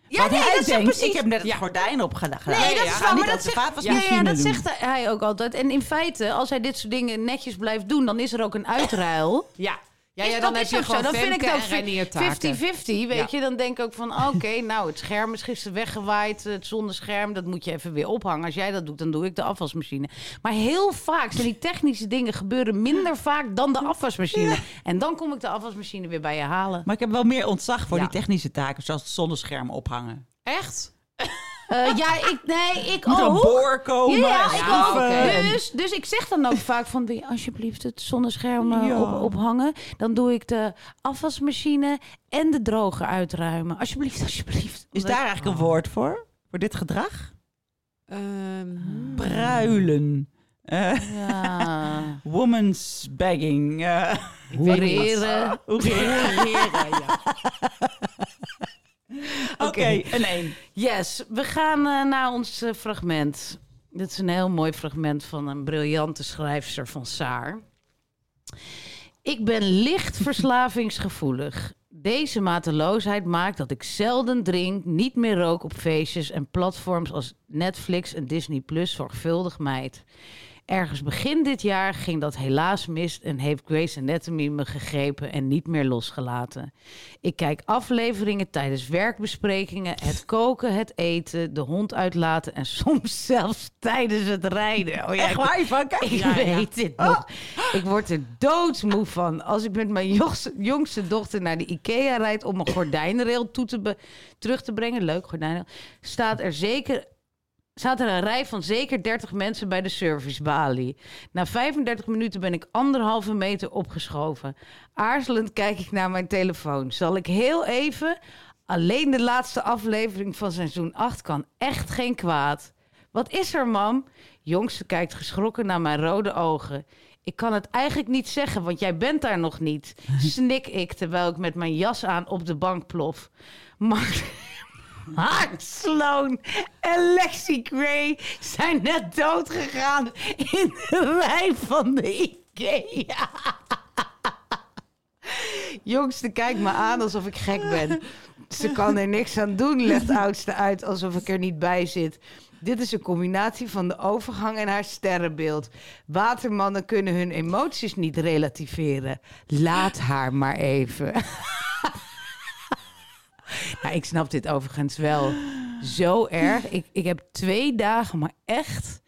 Ja, nee, hij dat denkt, precies. ik heb net het Ja. gordijn opgedaan. Nee, dat is waar, niet maar dat de zegt, ja, ja, dat doen. zegt hij ook altijd. En in feite, als hij dit soort dingen netjes blijft doen, dan is er ook een uitruil. Ja. Ja, Is- ja, dan dat heb is je ook zo. gewoon Dan vind ik Femke dan en Reinier taken. 50-50, weet Ja. je. Dan denk ik ook van, oké, nou, het scherm is gisteren weggewaaid. Het zonder scherm, dat moet je even weer ophangen. Als jij dat doet, dan doe ik de afwasmachine. Maar heel vaak zijn die technische dingen gebeuren minder vaak dan de afwasmachine. En dan kom ik de afwasmachine weer bij je halen. Maar ik heb wel meer ontzag voor Ja. die technische taken, zoals het zonnescherm ophangen. Echt? Eh, ja, ik, nee, ik Moet een ook. boor komen. Ja, ja, ik ook. Dus, dus ik zeg dan ook vaak van, wil je alsjeblieft het zonnescherm eh, Ja. op, ophangen? Dan doe ik de afwasmachine en de droger uitruimen. Alsjeblieft, alsjeblieft. Is daar eigenlijk een woord voor? Voor dit gedrag? Ehm, Pruilen. Eh, Ja. woman's bagging. eh, ik weet niet. Oké, ja. een één. Yes, we gaan eh, naar ons eh, fragment. Dit is een heel mooi fragment van een briljante schrijfster van Saar. Ik ben licht verslavingsgevoelig. Deze mateloosheid maakt dat ik zelden drink, niet meer rook op feestjes en platforms als Netflix en Disney Plus zorgvuldig mijd. Ergens begin dit jaar ging dat helaas mis en heeft Grey's Anatomy me gegrepen en niet meer losgelaten. Ik kijk afleveringen tijdens werkbesprekingen, het koken, het eten, de hond uitlaten en soms zelfs tijdens het rijden. Oh ja, Echt waar, Ivanka? ik weet dit nog. Ik word er doodsmoe van. Als ik met mijn jongste, dochter naar de IKEA rijd om een gordijnrail toe te terug te brengen, leuk gordijnrail, staat er zeker er een rij van zeker 30 mensen bij de servicebalie. Na 35 minuten ben ik anderhalve meter opgeschoven. Aarzelend kijk ik naar mijn telefoon. Zal ik heel even... Alleen de laatste aflevering van seizoen 8 kan echt geen kwaad. Wat is er, mam? Jongste kijkt geschrokken naar mijn rode ogen. Ik kan het eigenlijk niet zeggen, want jij bent daar nog niet. Snik ik terwijl ik met mijn jas aan op de bank plof. Maar Mark Sloan en Lexi Gray zijn net dood gegaan in de rij van de IKEA. Jongste kijkt me aan alsof ik gek ben. Ze kan er niks aan doen, legt oudste uit alsof ik er niet bij zit. Dit is een combinatie van de overgang en haar sterrenbeeld. Watermannen kunnen hun emoties niet relativeren. Laat haar maar even. Nou, ik snap dit overigens wel zo erg. Ik, ik heb twee dagen, maar echt,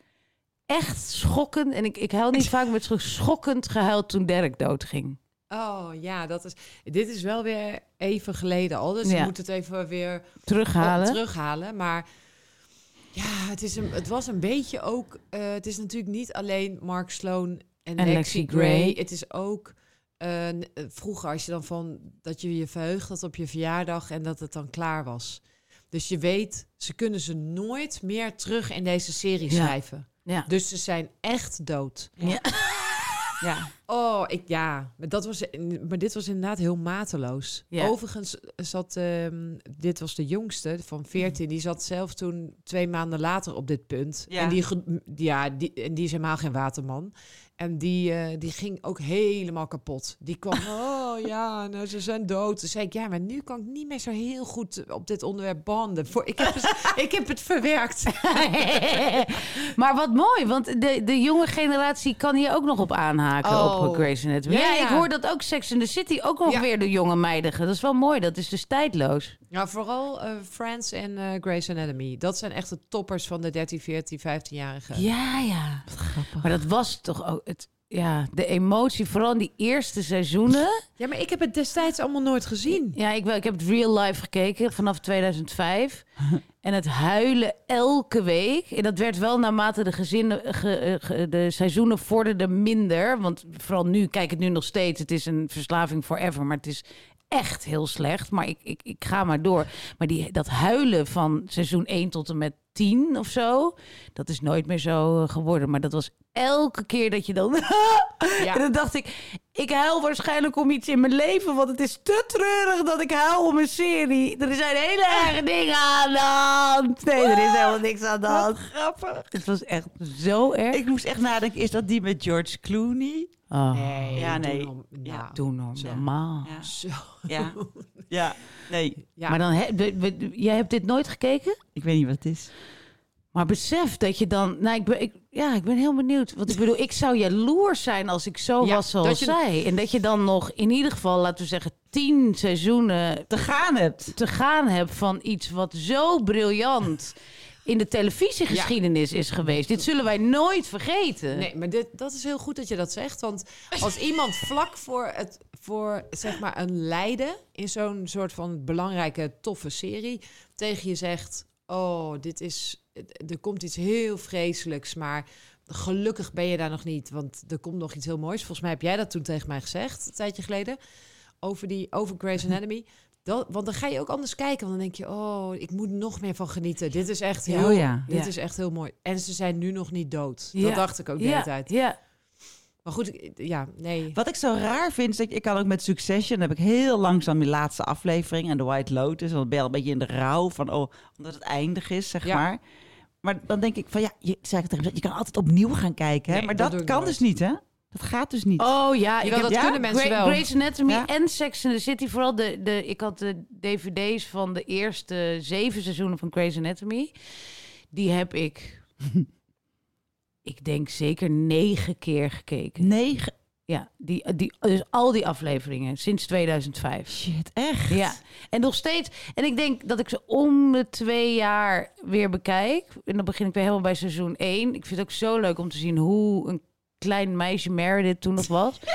echt schokkend. En ik, ik huil niet vaak, maar het is schokkend gehuild toen Dirk doodging. Oh ja, dat is. Dit is wel weer even geleden al. Dus Ja. je moet het even weer Terughalen. op- terughalen. Maar ja, het, is een, het was een beetje ook. eh, het is natuurlijk niet alleen Mark Sloan en, En Lexi, Lexi Gray. Gray. Het is ook. Eh, eh, vroeger, als je dan van dat je je verheugt had op je verjaardag en dat het dan klaar was. Dus je weet, ze kunnen ze nooit meer terug in deze serie Ja. schrijven. Ja. Dus ze zijn echt dood. Ja. Ja. Oh, ik, ja, maar, dat was, maar dit was inderdaad heel mateloos. Ja. Overigens zat, ehm, dit was de jongste van 14, die zat zelf toen twee maanden later op dit punt. Ja. En die, ja, die, en die is helemaal geen waterman. En die, eh, die ging ook helemaal kapot. Die kwam, oh ja, nou, ze zijn dood. Toen zei ik, ja, maar nu kan ik niet meer zo heel goed op dit onderwerp banden. Voor, ik, heb het, ik heb het verwerkt. maar wat mooi, want de, de jonge generatie kan hier ook nog op aanhaken Oh. op Grey's Anatomy. Ja, Ja, ik hoor dat ook Sex in the City ook nog Ja. weer de jonge meiden. Dat is wel mooi, dat is dus tijdloos. Ja, vooral eh, Friends en eh Grey's Anatomy. Dat zijn echt de toppers van de 13, 14, 15-jarigen. Ja, ja. Grappig. Maar dat was toch ook het, ja, de emotie, vooral in die eerste seizoenen. Ja, maar ik heb het destijds allemaal nooit gezien. Ja, ik, wel- ik heb het real life gekeken vanaf 2005. en het huilen elke week. En dat werd wel naarmate de, gezinnen, ge- eh, ge- de seizoenen vorderden minder. Want vooral nu, kijk het nu nog steeds. Het is een verslaving forever, maar het is echt heel slecht. Maar ik, ik, ik ga maar door. Maar die, dat huilen van seizoen 1 tot en met 10 of zo... dat is nooit meer zo eh, geworden. Maar dat was elke keer dat je dan... Ja. En dan dacht ik, ik huil waarschijnlijk om iets in mijn leven, want het is te treurig dat ik huil om een serie. Er zijn hele erge dingen aan de hand. Nee, er is helemaal niks aan de hand. Grappig. Het was echt zo erg. Ik moest echt nadenken, is dat die met George Clooney? Oh, Nee, Ja, nee. Ja. nou, doe normaal. Ja. Zo. Ja. Ja. Nee, Ja. Maar dan, he- we- we- jij hebt dit nooit gekeken? ik weet niet wat het is. Maar besef dat je dan... Nou, ik ben, ik, ja, ik ben heel benieuwd. Want ik bedoel, ik zou jaloers zijn als ik zo Ja, was zoals je- zij. En dat je dan nog in ieder geval, laten we zeggen, tien seizoenen Te gaan hebt. te gaan hebt van iets wat zo briljant in de televisiegeschiedenis is geweest. Dit zullen wij nooit vergeten. Nee, maar dit, dat is heel goed dat je dat zegt. Want als iemand vlak voor, het, voor zeg maar een lijden in zo'n soort van belangrijke, toffe serie tegen je zegt: Oh, dit is. Er komt iets heel vreselijks, maar gelukkig ben je daar nog niet. Want er komt nog iets heel moois. Volgens mij heb jij dat toen tegen mij gezegd, een tijdje geleden. Over, die, over Grey's Anatomy. Dat, want dan ga je ook anders kijken. Want dan denk je, oh, ik moet nog meer van genieten. Dit is echt heel, Oh ja. dit Ja. is echt heel mooi. En ze zijn nu nog niet dood. Ja. Dat dacht ik ook de hele tijd. ja. Maar goed, ik- ja, nee. Wat ik zo raar vind, is dat ik, ik kan ook met Succession, heb ik heel langzaam die laatste aflevering en de White Lotus, ik ben al een beetje in de rouw van, oh, omdat het eindig is, zeg Ja. maar. Maar dan denk ik van, ja, je, zei ik tegen hem, je kan altijd opnieuw gaan kijken, hè? Nee, maar dat kan nooit. dus niet, hè? Dat gaat dus niet. Oh ja, ik heb dat ja, kunnen mensen Grey- wel. Grey's Anatomy Ja. en Sex in the City. Vooral de, de, ik had de dvd's van de eerste zeven seizoenen van Grey's Anatomy. Die heb ik, ik denk zeker negen keer gekeken. Negen. Ja, die, die, dus al die afleveringen sinds 2005. Shit, echt? Ja, en nog steeds. En ik denk dat ik ze om de twee jaar weer bekijk. En dan begin ik weer helemaal bij seizoen 1. Ik vind het ook zo leuk om te zien hoe een klein meisje Meredith toen nog was.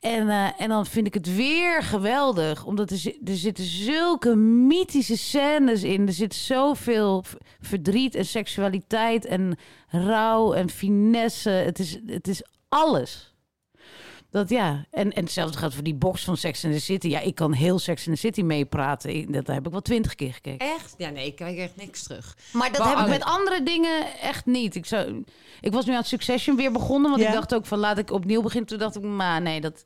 En, eh, en dan vind ik het weer geweldig. Omdat er, er zitten zulke mythische scènes in. Er zit zoveel verdriet en seksualiteit en rouw en finesse. Het is, het is alles. Dat ja, en, en hetzelfde gaat voor die box van Sex in the City. Ja, ik kan heel Sex in the City meepraten. Dat heb ik wel twintig keer gekeken. Echt? Ja, nee, ik kijk echt niks terug. Maar dat Maar heb ik met andere dingen echt niet. Ik, zou, ik was nu aan Succession weer begonnen. Want Ja. ik dacht ook van laat ik opnieuw beginnen. Toen dacht ik, maar nee, dat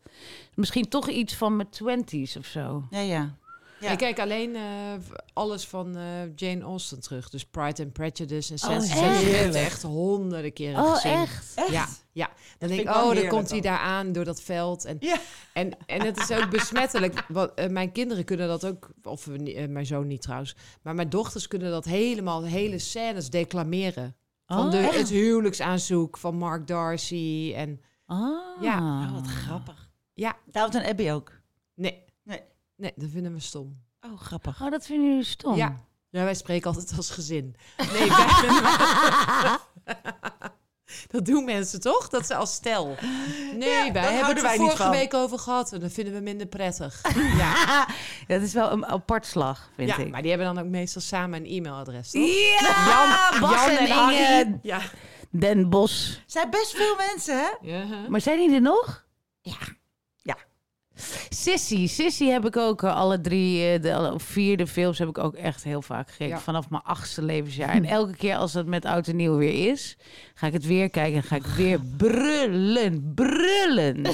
misschien toch iets van mijn twenties of zo. Ja, ja. Ja. Ik kijk alleen eh, alles van eh, Jane Austen terug. Dus Pride and Prejudice en Sense echt? and Sensibility. echt honderden keren Oh, gezien. echt? Ja, ja. Dan denk ik, oh, dan komt hij daar aan door dat veld. En, Ja. en, en het is ook besmettelijk. Want, eh, mijn kinderen kunnen dat ook, of eh, mijn zoon niet trouwens. Maar mijn dochters kunnen dat helemaal, hele scènes declameren. Van Oh, de, echt? het huwelijksaanzoek van Mark Darcy. En Ah. Ja. Oh, wat grappig. ja, Downton Abbey ook. nee, Nee. nee, dat vinden we stom. Oh, grappig. Oh, dat vinden jullie stom? Ja. ja, wij spreken altijd als gezin. Nee, wij- dat doen mensen toch? Dat ze als stel. Nee, wij hebben het er wij niet vorige van. week over gehad en dat vinden we minder prettig. Ja, dat is wel een apart slag, vind ja ik. maar die hebben dan ook meestal samen een e-mailadres. toch? Ja, Jan- Bas Jan en en. Inge Ja. Den Bos. zijn best veel mensen, hè? ja. hè? Maar zijn die er nog? Sissy. Sissy heb ik ook eh, alle drie, eh, de alle vierde films heb ik ook echt heel vaak gekeken. Ja. Vanaf mijn achtste levensjaar. En elke keer als het met oud en nieuw weer is, ga ik het weer kijken en ga ik weer brullen. Brullen.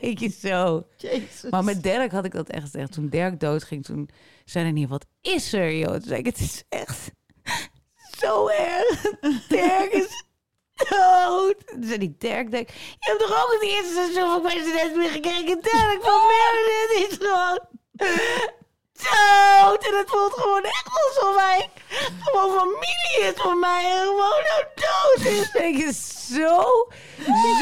Weet je zo. Jezus. Maar met Dirk had ik dat echt echt. Toen Dirk doodging, toen zei hij niet, wat is er, joh? Toen zei ik, het is echt zo erg. Dirk is dood. Toen zei die Dirk, denk, je hebt toch ook het eerste seizoen van President meer gekeken? Dirk van Meredith is gewoon dood. En het voelt gewoon echt alsof hij gewoon familie is voor mij. En gewoon nou dood is. Denk je, zo,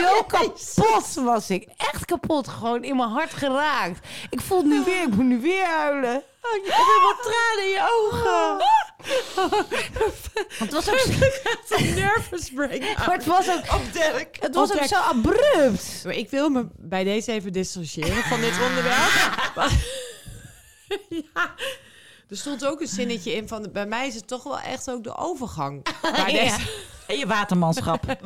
zo kapot was ik. Echt kapot. Gewoon in mijn hart geraakt. Ik voel het nu weer. Ik moet nu weer huilen. Oh, je hebt helemaal tranen in je ogen. Het was ook zo, Een nervous maar het was ook, Op Dirk. het was ook zo abrupt. Maar ik wil me bij deze even distancieren van dit onderwerp. ja. Er stond ook een zinnetje in van... Bij mij is het toch wel echt ook de overgang. Bij Ja. deze... En je watermanschap. Ja,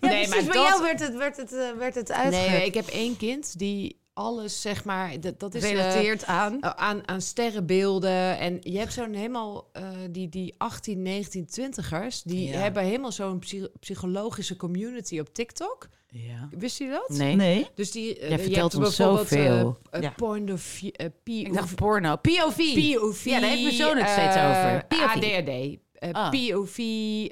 Nee, precies, maar bij dat- jou werd het, werd het, eh, werd het uitge... Nee, ik heb één kind die alles, zeg maar... Dat, dat is... eh, Gerelateerd aan. eh, aan, aan sterrenbeelden. En je hebt zo'n helemaal... eh, die, die 18, 19, 20ers... Die Ja. hebben helemaal zo'n psy- psychologische community op TikTok. Ja. Wist je dat? Nee. Nee. Dus die, eh, Jij je vertelt hebt ons bijvoorbeeld, zoveel. Ja. point of view, eh, Ik P- dacht porno. POV. POV. Ja, daar heeft mijn zoon het steeds over. POV. ADHD. Eh, Ah. POV,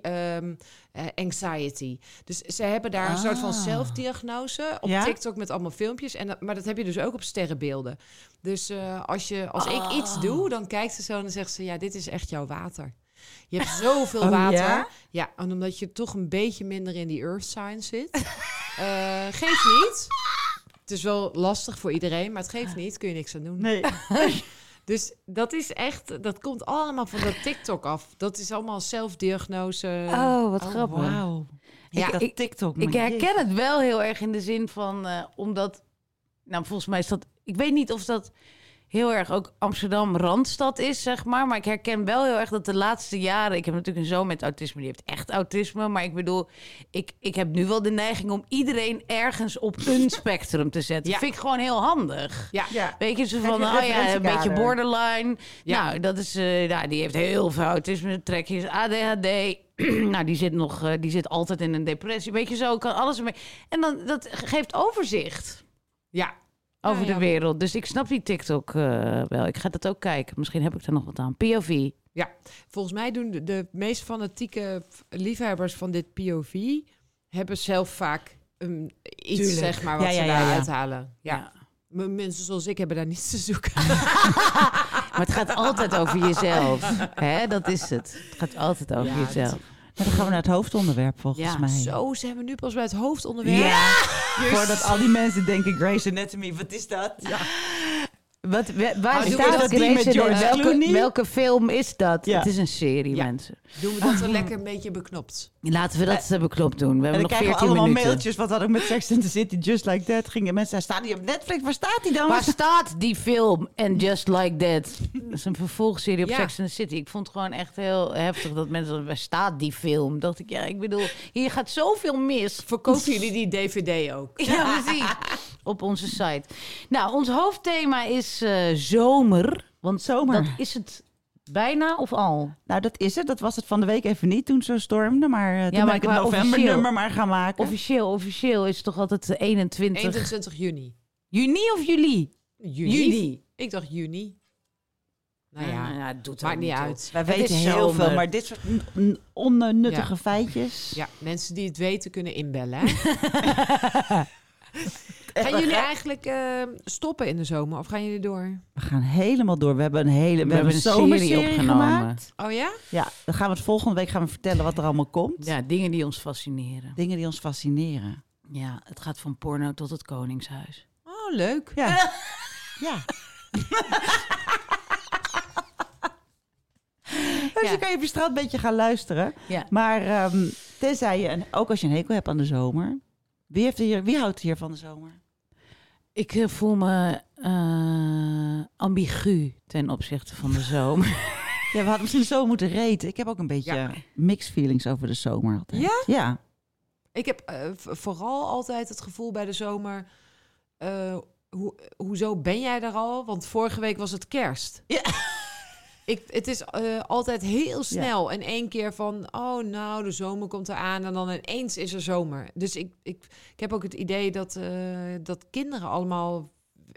ehm, eh, anxiety. Dus ze hebben daar een soort van Ah. zelfdiagnose op Ja? TikTok met allemaal filmpjes. En dat, maar dat heb je dus ook op sterrenbeelden. Dus eh, als, je, als ik Ah. iets doe, dan kijkt ze zo en dan zegt ze... Ja, dit is echt jouw water. Je hebt zoveel Oh, water. ja? Ja, en omdat je toch een beetje minder in die earth sign zit. geeft niet. Het is wel lastig voor iedereen, maar het geeft niet. Kun je niks aan doen. Nee. Dus dat is echt, dat komt allemaal van dat TikTok af. Dat is allemaal zelfdiagnose. Oh, wat grappig. Wauw. Ja, Ik, dat ik- TikTok. Ik herken jezus. het wel heel erg in de zin van, eh, omdat, nou volgens mij is dat, ik weet niet of dat heel erg ook Amsterdam Randstad is, zeg maar. Maar ik herken wel heel erg dat de laatste jaren, ik heb natuurlijk een zoon met autisme, die heeft echt autisme. Maar ik bedoel, ik, ik heb nu wel de neiging om iedereen ergens op een spectrum te zetten. Ja. Dat vind ik gewoon heel handig. Ja. Ja. Weet je, zo van, je oh ja, een beetje borderline. Ja. Nou, dat is, eh nou, die heeft heel veel autisme, trekjes, ADHD. nou, die zit nog, eh, die zit altijd in een depressie. Weet je, zo kan alles ermee. En dan, dat geeft overzicht Ja. Over ja. de wereld. Dus ik snap die TikTok eh, wel. Ik ga dat ook kijken. Misschien heb ik daar nog wat aan. POV. ja. Volgens mij doen de, de meest fanatieke liefhebbers van dit POV... hebben zelf vaak een, iets, Tuurlijk. zeg maar, wat Ja, ze ja, ja, ja. Mensen zoals ik hebben daar niets te zoeken. Maar het gaat altijd over jezelf. Hè? Dat is het. Het gaat altijd over Ja, jezelf. Dan gaan we naar het hoofdonderwerp volgens Ja, mij. Zo, ze hebben nu pas bij het hoofdonderwerp. Ja. Voordat al die mensen denken Grey's Anatomy, wat is dat? Ja. Wat, wa- waar we staat dat die met? George welke, Clooney? welke film is dat? Ja. Het is een serie, Ja. mensen. Doen we dat er lekker een beetje beknopt. Laten we dat uh, beklopt doen. We En hebben dan nog krijgen we 14 allemaal minuten. mailtjes. Wat had ik met Sex and the City, Just Like That? Gingen mensen, staat die op Netflix? Waar staat die dan? Waar staat die film? And Just Like That. Dat is een vervolgserie op Ja. Sex and the City. Ik vond het gewoon echt heel heftig dat mensen... Waar staat die film? Dacht ik, ja, ik bedoel... Hier gaat zoveel mis. Verkopen jullie die DVD ook? Ja, precies. Op onze site. Nou, ons hoofdthema is eh, zomer. Want Zomer. dat is het bijna of al? Nou, dat is het. Dat was het van de week even niet toen zo stormde. Maar uh, toen maar ik het novembernummer maar gaan maken. Officieel, officieel is het toch altijd de 21... 21 juni. Juni of juli? Juni. Ik dacht juni. Nou ja, Ah, het doet er maakt niet uit. Wij Het weten heel zomer. veel, maar dit soort onnuttige feitjes. Ja, mensen die het weten kunnen inbellen. Gaan jullie eigenlijk eh, stoppen in de zomer of gaan jullie door? We gaan helemaal door. We hebben een hele we, We hebben een een serie zomerserie opgenomen. gemaakt. Oh ja? Ja, dan gaan we het volgende week gaan we vertellen wat er allemaal komt. Ja, dingen die ons fascineren. Dingen die ons fascineren. Ja, het gaat van porno tot het koningshuis. Oh, leuk. Ja. ja. Dus Ja. dan kan je op je strand een beetje gaan luisteren. Ja. Maar ehm, tenzij je, en ook als je een hekel hebt aan de zomer. Wie, heeft hier, wie houdt hier van de zomer? Ik eh, voel me eh, ambigu ten opzichte van de zomer. Ja, we hadden misschien zo moeten reten. Ik heb ook een beetje Ja. mixed feelings over de zomer altijd. Ja? Ja. Ik heb eh, vooral altijd het gevoel bij de zomer... eh, hoe, hoezo ben jij er al? Want vorige week was het kerst. Ja. Ik, het is eh, altijd heel snel. En één keer van, oh nou, de zomer komt eraan. En dan ineens is er zomer. Dus ik, ik, ik heb ook het idee dat, eh, dat kinderen allemaal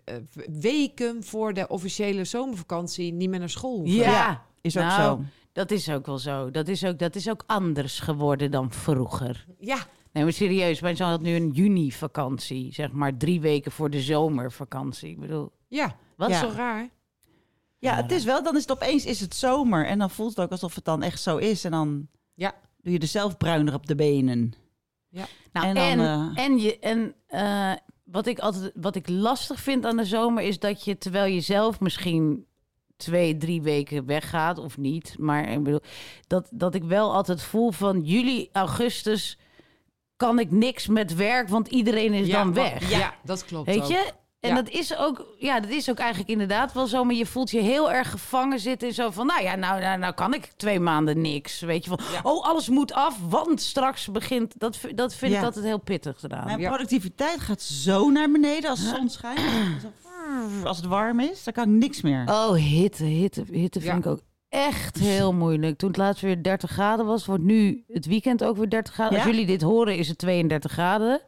eh, weken voor de officiële zomervakantie niet meer naar school hoeven. Ja. Is ook Nou, zo. Dat is ook wel zo. Dat is ook, dat is ook anders geworden dan vroeger. Ja, Nee, maar serieus, zoon had nu een juni-vakantie. Zeg maar drie weken voor de zomervakantie. Ik bedoel, ja. wat Ja. Zo raar. Ja, het is wel, dan is het opeens is het zomer. En dan voelt het ook alsof het dan echt zo is. En dan Ja. doe je er zelf bruiner op de benen. Nou, En en, dan, en, eh, je, en eh, wat ik altijd wat ik lastig vind aan de zomer is dat je terwijl je zelf misschien twee, drie weken weggaat of niet, maar ik bedoel dat, dat ik wel altijd voel van juli, augustus kan ik niks met werk, want iedereen is ja, dan weg. Ja, dat klopt Weet ook. je? En Ja. dat is ook, ja, dat is ook eigenlijk inderdaad wel zo. Maar je voelt je heel erg gevangen zitten in zo van, nou ja, nou, nou, nou kan ik twee maanden niks. Weet je van, Ja. oh, alles moet af, want straks begint. Dat, dat vind Ja. ik altijd heel pittig gedaan. Mijn Ja. productiviteit gaat zo naar beneden als de zon schijnt. Als het warm is, dan kan ik niks meer. Oh, hitte, hitte, hitte vind Ja. ik ook echt heel moeilijk. Toen het laatst weer 30 graden was, wordt nu het weekend ook weer 30 graden. Ja? Als jullie dit horen, is het 32 graden.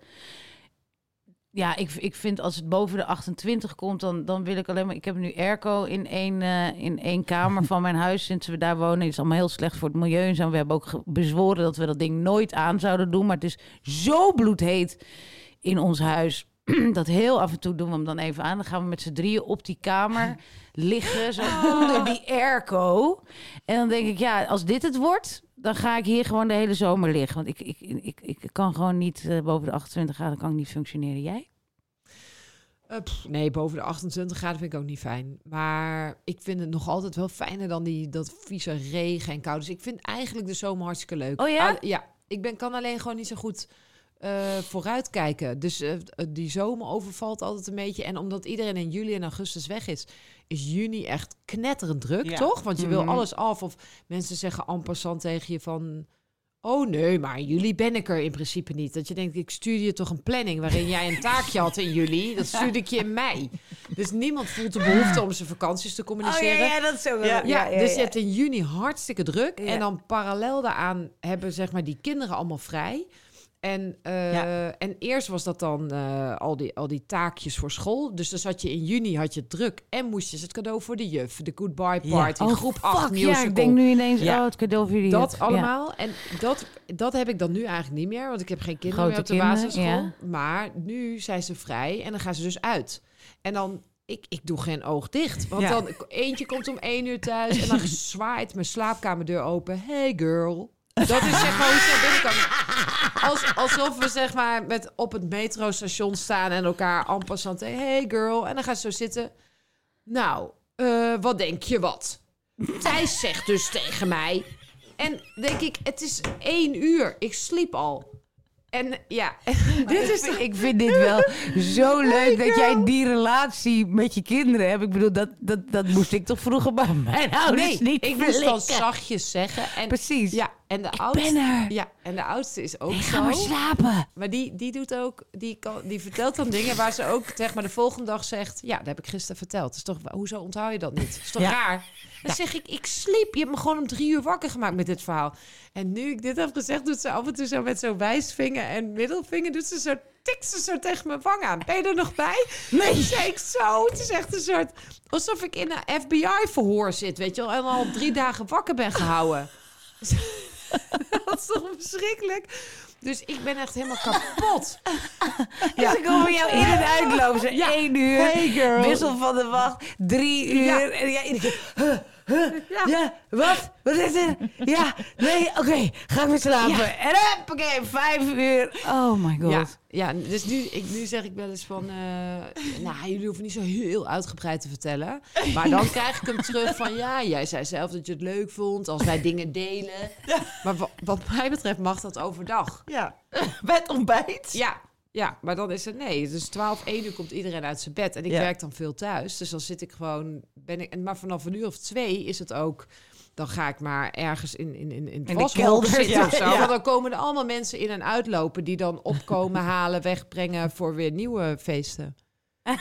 Ja, ik, ik vind als het boven de 28 komt, dan, dan wil ik alleen maar... Ik heb nu airco in één, eh, in één kamer van mijn huis sinds we daar wonen. Het is allemaal heel slecht voor het milieu en zo. We hebben ook bezworen dat we dat ding nooit aan zouden doen. Maar het is zo bloedheet in ons huis... dat heel af en toe doen we hem dan even aan. Dan gaan we met z'n drieën op die kamer liggen, zo onder die airco. En dan denk ik, ja, als dit het wordt, dan ga ik hier gewoon de hele zomer liggen. Want ik, ik, ik, ik kan gewoon niet eh, boven de 28 graden kan ik niet functioneren. Jij? Eh, pff, nee, boven de 28 graden vind ik ook niet fijn. Maar ik vind het nog altijd wel fijner dan die, dat vieze regen en koud. Dus ik vind eigenlijk de zomer hartstikke leuk. Oh ja? Al- ja, ik ben, kan alleen gewoon niet zo goed eh vooruitkijken. Dus eh, die zomer overvalt altijd een beetje. En omdat iedereen in juli en augustus weg is, is juni echt knetterend druk, Ja. toch? Want je wil Mhm. alles af. Of mensen zeggen en passant tegen je van... Oh nee, maar in juli ben ik er in principe niet. Dat je denkt, ik stuurde je toch een planning waarin jij een taakje had in juli. Dat stuurde ik je in mei. Dus niemand voelt de behoefte om zijn vakanties te communiceren. dat is zo. Ja, Ja, dus je hebt in juni hartstikke druk. Ja. En dan parallel daaraan hebben zeg maar die kinderen allemaal vrij. En, eh, Ja. en eerst was dat dan eh, al, die, al die taakjes voor school. Dus dan zat je in juni, had je druk. En moest je het cadeau voor de juf, de goodbye Ja. party, Oh, groep fuck, 8 ja, ik denk nu ineens, Ja. oh, het cadeau voor jullie. Dat Ja. allemaal. En dat, dat heb ik dan nu eigenlijk niet meer. Want ik heb geen kinderen Grote meer op de kinderen, basisschool. ja. Maar nu zijn ze vrij en dan gaan ze dus uit. En dan, ik, ik doe geen oog dicht. Want Ja. dan, eentje komt om één uur thuis en dan zwaait mijn slaapkamerdeur open. Hey girl. Dat is zeg maar hoe ze binnenkomen. Als, alsof we zeg maar met op het metrostation staan en elkaar en passant. Hey girl. En dan gaan ze zo zitten. Nou, eh, wat denk je wat? Thijs zegt dus tegen mij. En denk ik, het is één uur. Ik sliep al. En ja, dit is toch... Ik vind dit wel zo leuk dat jij die relatie met je kinderen hebt. Ik bedoel, dat, dat, dat moest ik toch vroeger bij mijn ouders Nee, niet ik moest dan zachtjes zeggen. En, Precies. Ja, En de Ik oudste, ben er. ja, en de oudste is ook Ik zo. ga maar slapen. Maar die, die doet ook, die, kan, die vertelt dan dingen waar ze ook zeg maar de volgende dag zegt: Ja, dat heb ik gisteren verteld. Dus toch, hoezo onthoud je dat niet? is toch Ja. raar? Dan zeg ik: Ik sliep. Je hebt me gewoon om drie uur wakker gemaakt met dit verhaal. En nu ik dit heb gezegd, doet ze af en toe zo met zo'n wijsvinger en middelvinger. Doet ze zo, tikt ze zo tegen mijn wang aan. Ben je er nog bij? Nee. zei ik zo. Het is echt een soort, alsof ik in een FBI-verhoor zit, weet je wel. En al drie dagen wakker ben gehouden. dat is toch verschrikkelijk? Dus ik ben echt helemaal kapot. Ja. Ze komen jou in en uitlopen. Ze Ja. één uur. Hey. Wissel van de wacht. Drie uur. Ja. En ja, iedere keer. huh, huh, Ja. ja. wat? Wat is er? Ja, nee, oké. ga ik weer slapen. En oké, vijf uur. Oh my god. Ja, ja dus nu, ik, nu zeg ik wel eens van... eh, nou, jullie hoeven niet zo heel uitgebreid te vertellen. Maar dan krijg ik hem terug van... Ja, jij zei zelf dat je het leuk vond als wij dingen delen. Maar wa- wat mij betreft mag dat overdag. Ja. Bij het ontbijt. Ja, ja, maar dan is het nee. Dus 12, 1 uur komt iedereen uit zijn bed. En ik Ja. werk dan veel thuis. Dus dan zit ik gewoon... Ben ik, maar vanaf een uur of twee is het ook... Dan ga ik maar ergens in, in, in, in het de kelder, zitten ja. of zo. Ja. Want dan komen er allemaal mensen in en uitlopen... die dan opkomen, halen, wegbrengen voor weer nieuwe feesten.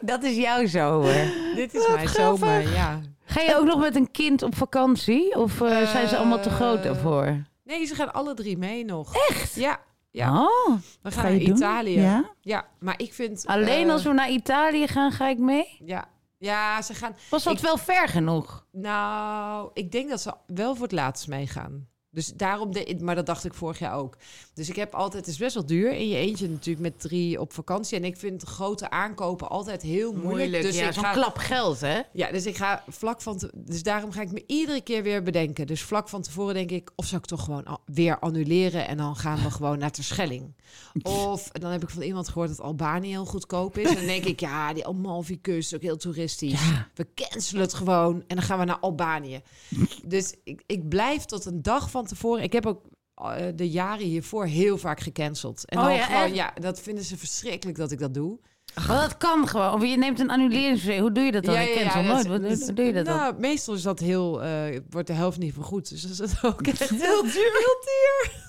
Dat is jouw zomer. Dit is mijn zomer, ja. Ga je ook nog met een kind op vakantie? Of eh, zijn ze allemaal te groot Eh, daarvoor? Nee, ze gaan alle drie mee nog. Echt? Ja, ja. Oh, we gaan Ga naar? Italië. Ja? Ja, maar ik vind... alleen eh, als we naar Italië gaan, ga ik mee? Ja, ja, ze gaan... Was dat Ik- wel ver genoeg? Nou, ik denk dat ze wel voor het laatst meegaan. Dus daarom, de, maar dat dacht ik vorig jaar ook. Dus ik heb altijd, het is best wel duur in je eentje natuurlijk met drie op vakantie. En ik vind grote aankopen altijd heel moeilijk. dus ja, ik ga, klap geld, hè? ja, dus ik ga vlak van, te, dus daarom ga ik me iedere keer weer bedenken. Dus vlak van tevoren denk ik, of zou ik toch gewoon weer annuleren en dan gaan we gewoon naar Terschelling. Of dan heb ik van iemand gehoord dat Albanië heel goedkoop is. En dan denk ik, ja, die Amalfi-kust ook heel toeristisch. Ja. We cancelen het gewoon en dan gaan we naar Albanië. dus ik, ik blijf tot een dag van tevoren. Ik heb ook eh, de jaren hiervoor heel vaak gecanceld. En Oh dan ja, gewoon, echt? ja, dat vinden ze verschrikkelijk dat ik dat doe. Maar dat kan gewoon. Of je neemt een annuleringsverzekering. Hoe doe je dat dan? ik ken ja, nooit. Hoe, hoe doe je dat dan? nou, Meestal is dat heel, eh, wordt de helft niet vergoed. Dus dat is het ook echt heel duur. Heel duur.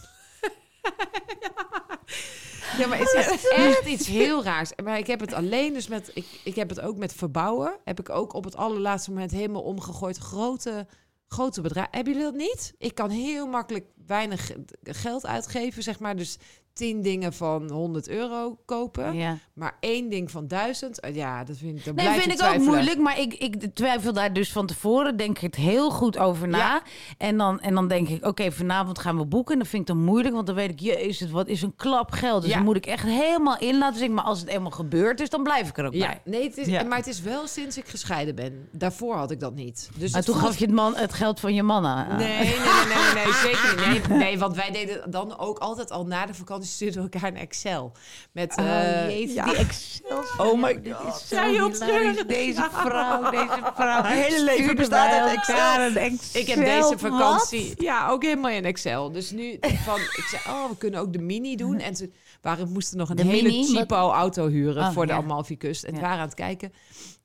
ja, maar het is echt iets heel raars. Maar ik heb het alleen dus met, ik, ik heb het ook met verbouwen. Heb ik ook op het allerlaatste moment helemaal omgegooid. Grote, grote bedrijven. Hebben jullie dat niet? Ik kan heel makkelijk weinig ge- geld uitgeven, zeg maar. Dus tien dingen van 100 euro kopen. Ja. Maar één ding van 1000, eh, ja, dat vind ik. dan Nee, blijf vind ik ook moeilijk. Maar ik, ik twijfel daar dus van tevoren. Denk ik het heel goed over na. Ja. En, dan, en dan denk ik, oké, vanavond gaan we boeken. En dat vind ik dan moeilijk. Want dan weet ik, jezus, wat is een klap geld. Dus Ja. dan moet ik echt helemaal in laten zien. Maar als het eenmaal gebeurd is, dan blijf ik er ook Ja, bij. nee, het is, Ja. maar het is wel sinds ik gescheiden ben. Daarvoor had ik dat niet. Dus Maar toen voelt- gaf je het, man, het geld van je man aan. Nee, nee, nee, nee, nee, nee, zeker niet. Nee, nee, want wij deden dan ook altijd al na de vakantie stuurden we elkaar een Excel. Met, Oh, eh, jezus, ja. die Excel. Oh my god. is zo Ja, heel hilarisch. treurig. Deze vrouw, deze vrouw. Haar hele leven stuurde bestaat uit Excel. Excel. ik heb deze Wat? vakantie ja, ook helemaal in Excel. Dus nu van, ik zei, oh, we kunnen ook de mini doen. En toen waren, we moesten nog een De hele mini? cheapo auto huren Oh, voor de. Amalfi-kust. En Ja. we waren aan het kijken.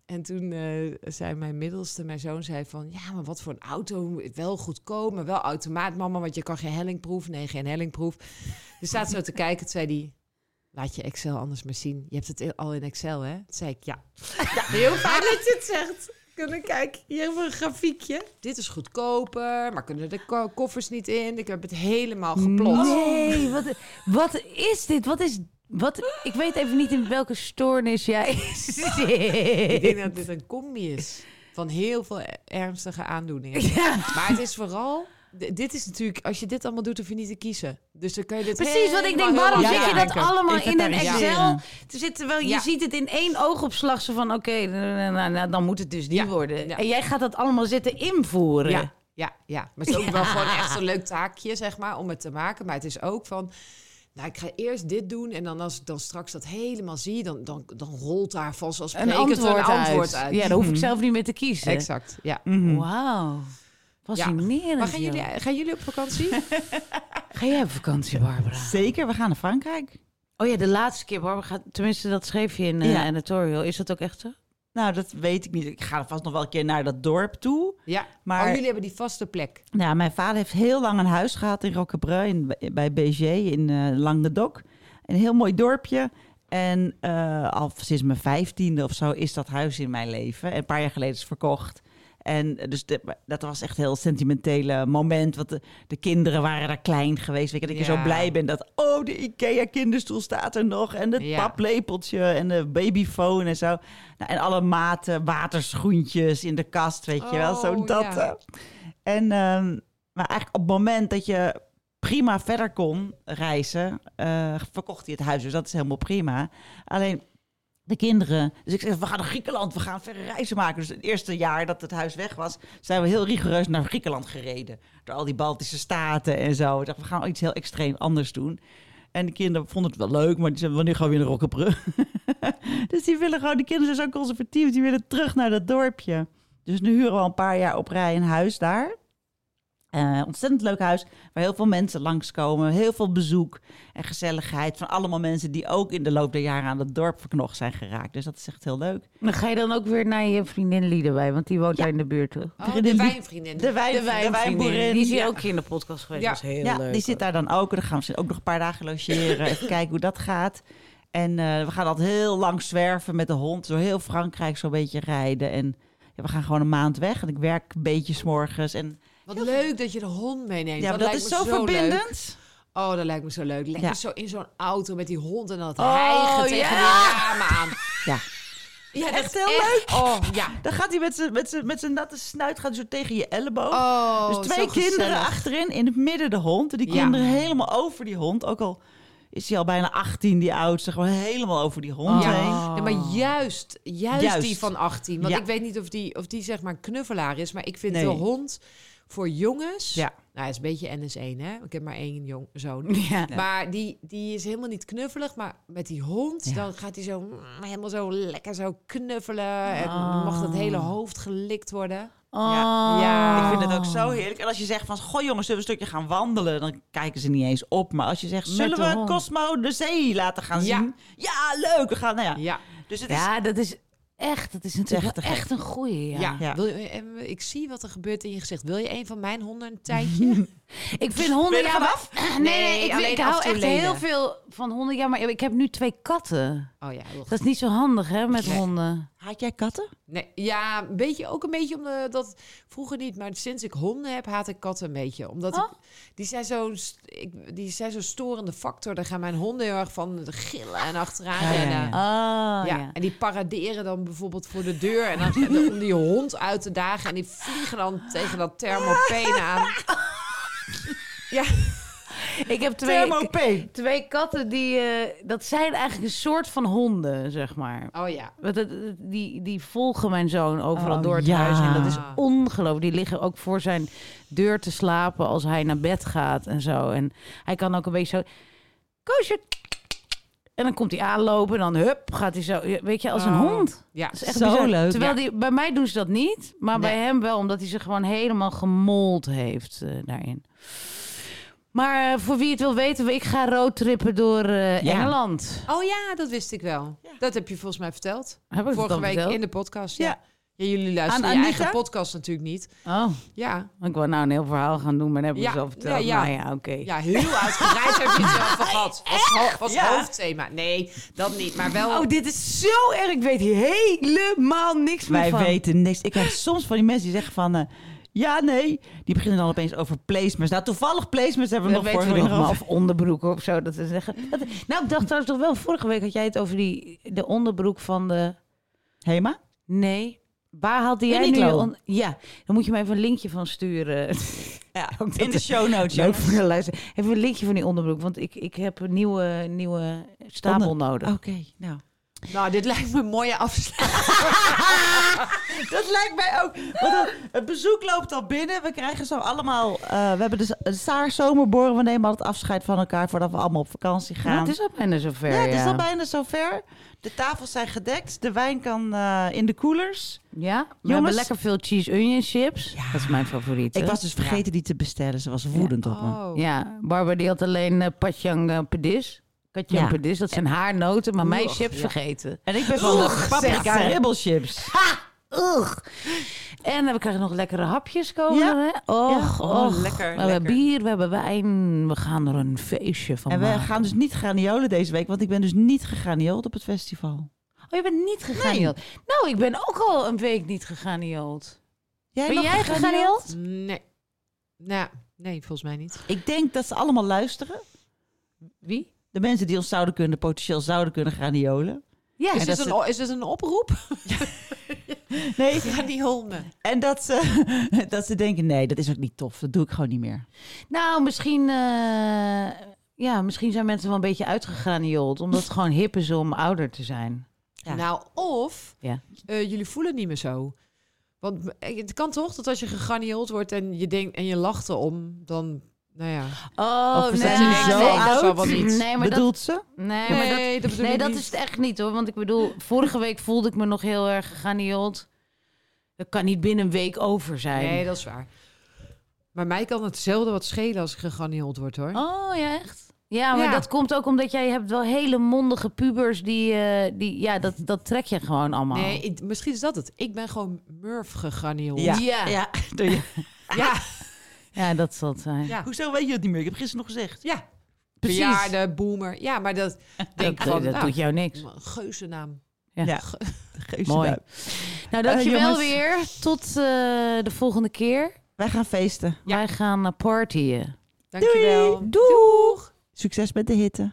En toen eh, zei mijn middelste, mijn zoon, zei van... Ja, maar wat voor een auto? Wel goedkoop, maar wel automaat, mama. Want je kan geen hellingproef. Nee, geen hellingproef. Dus staat zo te kijken. Toen zei hij... Laat je Excel anders maar zien. Je hebt het al in Excel, hè? Toen zei ik, ja. ja heel fijn dat je het zegt. Kunnen kijken, hier hebben we een grafiekje. Dit is goedkoper, maar kunnen de ko- koffers niet in. Ik heb het helemaal geplot. Nee, wat, wat is dit? Wat is... Wat, ik weet even niet in welke stoornis jij Ik denk zit. dat dit een combi is van heel veel ernstige aandoeningen. Ja. Maar het is vooral... Dit is natuurlijk, als je dit allemaal doet, hoef je niet te kiezen. Dus dan kun je dit Precies, wat ik denk, waarom zit je dat allemaal in een. Excel te zitten? Terwijl je Ja. ziet het in één oogopslag zo van, oké, nou, nou, nou, dan moet het dus die Ja. worden. Ja. En jij gaat dat allemaal zitten invoeren. Ja, ja, ja. Maar het is ook wel gewoon echt een leuk taakje, zeg maar, om het te maken. Maar het is ook van... Nou, ik ga eerst dit doen en dan als ik dan straks dat helemaal zie, dan, dan, dan rolt daar Een vanzelfsprekend antwoord, een antwoord uit. uit. Ja, daar hoef ik zelf niet meer te kiezen. Exact, ja. Wauw. Fascinerend. Maar gaan jullie, gaan jullie op vakantie? Ga jij op vakantie, Barbara? Zeker, we gaan naar Frankrijk. Oh ja, de laatste keer, Barbara gaat... Tenminste, dat schreef je in eh Ja. editorial. Is dat ook echt zo? Nou, dat weet ik niet. Ik ga vast nog wel een keer naar dat dorp toe. Ja, Maar- oh, jullie hebben die vaste plek. Nou, mijn vader heeft heel lang een huis gehad in Roquebreu, in, bij BG in eh Languedoc. Een heel mooi dorpje. En eh, al sinds mijn vijftiende of zo is dat huis in mijn leven. En een paar jaar geleden is het verkocht. En eh, dus de- dat was echt een heel sentimentele moment. Want de, de kinderen waren daar klein geweest. Weet je, dat je Ja. zo blij bent dat... Oh, de Ikea-kinderstoel staat er nog. En het Ja. paplepeltje en de babyfoon en zo. Nou, en alle maten, waterschoentjes in de kast, weet je wel. Zo Oh, dat. ja. eh. En, ehm, maar eigenlijk op het moment dat je prima verder kon reizen, eh, verkocht hij het huis. Dus dat is helemaal prima. Alleen de kinderen. Dus ik zeg, we gaan naar Griekenland, we gaan verre reizen maken. Dus het eerste jaar dat het huis weg was, zijn we heel rigoureus naar Griekenland gereden. Door al die Baltische staten en zo. Ik dacht, we gaan iets heel extreem anders doen. En de kinderen vonden het wel leuk, maar die zeiden, wanneer gaan we weer naar Rokkepre? dus die willen gewoon, de kinderen zijn zo conservatief, die willen terug naar dat dorpje. Dus nu huren we al een paar jaar op rij een huis daar. Eh, ontzettend leuk huis, waar heel veel mensen langskomen. Heel veel bezoek en gezelligheid van allemaal mensen die ook in de loop der jaren aan het dorp verknocht zijn geraakt. Dus dat is echt heel leuk. Dan ga je dan ook weer naar je vriendin Liedewij, want die woont Ja. daar in de buurt, toch? Oh, de wijnvriendin. De, wijn, de, wijnboerin. Die hier ja. ook in de podcast geweest. Ja. Dat is heel ja, leuk. die zit daar dan ook. Dan gaan we misschien ook nog een paar dagen logeren. Even kijken hoe dat gaat. En eh, we gaan altijd heel lang zwerven met de hond. Door heel Frankrijk zo'n beetje rijden. En ja, we gaan gewoon een maand weg. En ik werk een beetje 's morgens. En Wat leuk dat je de hond meeneemt. ja, dat, dat is zo leuk. verbindend. Oh, dat lijkt me zo leuk. Lekker Ja. zo in zo'n auto met die hond en dan het Oh, hijgen tegen ja. die ramen aan. Ja. Ja, dat Echt heel leuk. Oh, ja. Dan gaat hij met zijn- met zijn- met zijn natte snuit gaat hij zo tegen je elleboog. Oh, dus twee kinderen gezellig. achterin, in het midden de hond. Die Ja. kinderen helemaal over die hond. Ook al is hij al bijna 18, die oudste. Gewoon helemaal over die hond Ja. heen. Oh. Ja, maar juist, juist, Juist. die van 18. Want ik weet niet of die, of die zeg maar knuffelaar is. Maar ik vind Nee. de hond voor jongens... Ja. Nou, het is een beetje NS1, hè? Ik heb maar één jong zoon. Ja. Maar die, die is helemaal niet knuffelig. Maar met die hond, Ja. dan gaat hij zo mm, helemaal zo lekker zo knuffelen. En Oh. mag het hele hoofd gelikt worden. Oh. Ja. Ik vind het ook zo heerlijk. En als je zegt van, goh jongens, zullen we een stukje gaan wandelen? Dan kijken ze niet eens op. Maar als je zegt, zullen we. Cosmo de zee laten gaan Ja. zien? Ja, leuk. We gaan, nou ja. Ja, Dus het is... Ja, dat is echt, dat is natuurlijk echt echt een goeie. Ja. ja. Ja. Wil je, en ik zie wat er gebeurt in je gezicht. Wil je een van mijn honden een tijdje? Ik vind honden... Ben je er ja, maar- vanaf? Nee, Nee, nee, ik, hou echt leden. heel veel van honden. Ja, maar ik heb nu twee katten. oh ja, heel Dat is niet zo handig, hè, met Nee. honden. Haat jij katten? Nee, ja, een beetje, ook een beetje omdat dat vroeger niet, maar sinds ik honden heb, haat ik katten een beetje. Omdat Oh. ik, die, zijn zo, ik, die zijn zo'n storende factor. Daar gaan mijn honden heel erg van gillen en achteraan Ja, rennen. ja. Oh, Ja, ja. en die paraderen dan bijvoorbeeld voor de deur en dan om die hond uit te dagen en die vliegen dan tegen dat thermopeen aan. Ja, Ik heb twee, twee katten die... eh, dat zijn eigenlijk een soort van honden, zeg maar. oh ja. Want het- het- die, die volgen mijn zoon overal Oh, door het ja. huis. En dat is ongelooflijk. Die liggen ook voor zijn deur te slapen als hij naar bed gaat en zo. En hij kan ook een beetje zo... Koosje! En dan komt hij aanlopen en dan hup, gaat hij zo... Weet je, als een Oh. hond. Ja, Dat is echt Zo bizar. leuk. Terwijl Ja. die, bij mij doen ze dat niet. Maar bij hem wel, omdat hij zich gewoon helemaal gemold heeft eh, daarin. Maar eh, voor wie het wil weten, ik ga roadtrippen door eh, Ja. Engeland. Oh ja, dat wist ik wel. Dat heb je volgens mij verteld. Heb ik het Vorige dan week verteld? in de podcast. Ja. Ja. ja. jullie luisteren Aan je Anita? eigen podcast natuurlijk niet. Oh, Ja, ik wil nou een heel verhaal gaan doen, maar dat hebben we Ja, zo verteld. ja, ja. Nou ja, oké. ja heel uitgebreid heb je het wel van gehad. Als, ho- als Ja. hoofdthema. Nee, dat niet. Maar wel... Oh, dit is zo erg. Ik weet helemaal niks meer Wij van. weten niks. Ik krijg soms van die mensen die zeggen van... eh, ja, nee. Die beginnen dan opeens over placements. Nou, toevallig placements hebben we Dat nog vorige we week nog. Of onderbroeken of zo. Dat ze zeggen. Dat- nou, ik dacht trouwens toch wel, vorige week had jij het over die, de onderbroek van de... Hema? Nee. Waar haalde jij nu Uniqlo. je on- Ja, dan moet je me even een linkje van sturen. Ja, in de show notes. Leuk voor de. Even een linkje van die onderbroek, want ik, ik heb een nieuwe, nieuwe stapel Onder- nodig. Oké, nou. Nou, dit lijkt me een mooie afsluiting. Dat lijkt mij ook. Want het- het bezoek loopt al binnen. We krijgen zo allemaal... eh, we hebben de, de Saar zomerborren. We nemen altijd afscheid van elkaar voordat we allemaal op vakantie gaan. Ja, het is al bijna zover. ja, Ja, het is al bijna zover. De tafels zijn gedekt. De wijn kan eh, in de koelers. Ja, we Jongens. hebben lekker veel cheese onion chips. Dat is mijn favoriet. Ik was dus vergeten die te bestellen. Ze was woedend op me. Oh. Ja, Barbara die had alleen uh, patjang uh, pedis. Katje Ja. en Perdis, dat zijn haar noten, maar mijn chips ja. vergeten. En ik ben van de paprika ribbelchips. Ugh. En we krijgen nog lekkere hapjes komen. Ja. Hè? Och, Ja, oh, och. lekker, We hebben bier, we hebben wijn. We gaan er een feestje van En we maken. gaan dus niet graniolen deze week, want ik ben dus niet gegraniold op het festival. Oh, je bent niet geganiold. Nou, ik ben ook al een week niet geganiold. Jij Ben nog jij geganiold? Nee. Nou, nee, volgens mij niet. Ik denk dat ze allemaal luisteren. Wie? De mensen die ons zouden kunnen, potentieel zouden kunnen graniolen. Ja, Is, dit ze- een, is dit een oproep? Nee, honden. en dat ze, dat ze denken, nee, dat is ook niet tof. Dat doe ik gewoon niet meer. Nou, misschien, eh, ja, misschien zijn mensen wel een beetje uitgegraniold. Omdat het gewoon hip is om ouder te zijn. Ja. Nou, of Ja. eh, jullie voelen niet meer zo. Want eh, het kan toch dat als je gegraniold wordt en je denkt en je lacht erom, dan, nou ja. Oh, Of nee, nee, zo nee, oud? dat zal wel niet. Nee, maar dat, Bedoelt ze? nee, maar dat, Nee, dat bedoel nee, ik dat niet. is het echt niet hoor. Want ik bedoel, vorige week voelde ik me nog heel erg geganiold. Dat kan niet binnen een week over zijn. Nee, dat is waar. Maar mij kan hetzelfde wat schelen als ik gegraniold word, hoor. Oh, ja, echt? Ja, maar Ja. dat komt ook omdat jij hebt wel hele mondige pubers die, eh, die ja, dat, dat trek je gewoon allemaal. Nee, ik- misschien is dat het. Ik ben gewoon Murph gegraniold. Ja. Ja. ja. Ja, Ja, dat zal het zijn. ja. Hoezo weet je het niet meer? Ik heb gisteren nog gezegd. ja. Precies. Verjaarde, boomer. Ja, maar dat denk dat van, dat nou, doet jou niks. geuze naam. Ja. Mooi. Nou, dankjewel jongens. weer. Tot eh, de volgende keer. Wij gaan feesten. Wij gaan partyen. Dankjewel. Doeg! Succes met de hitte.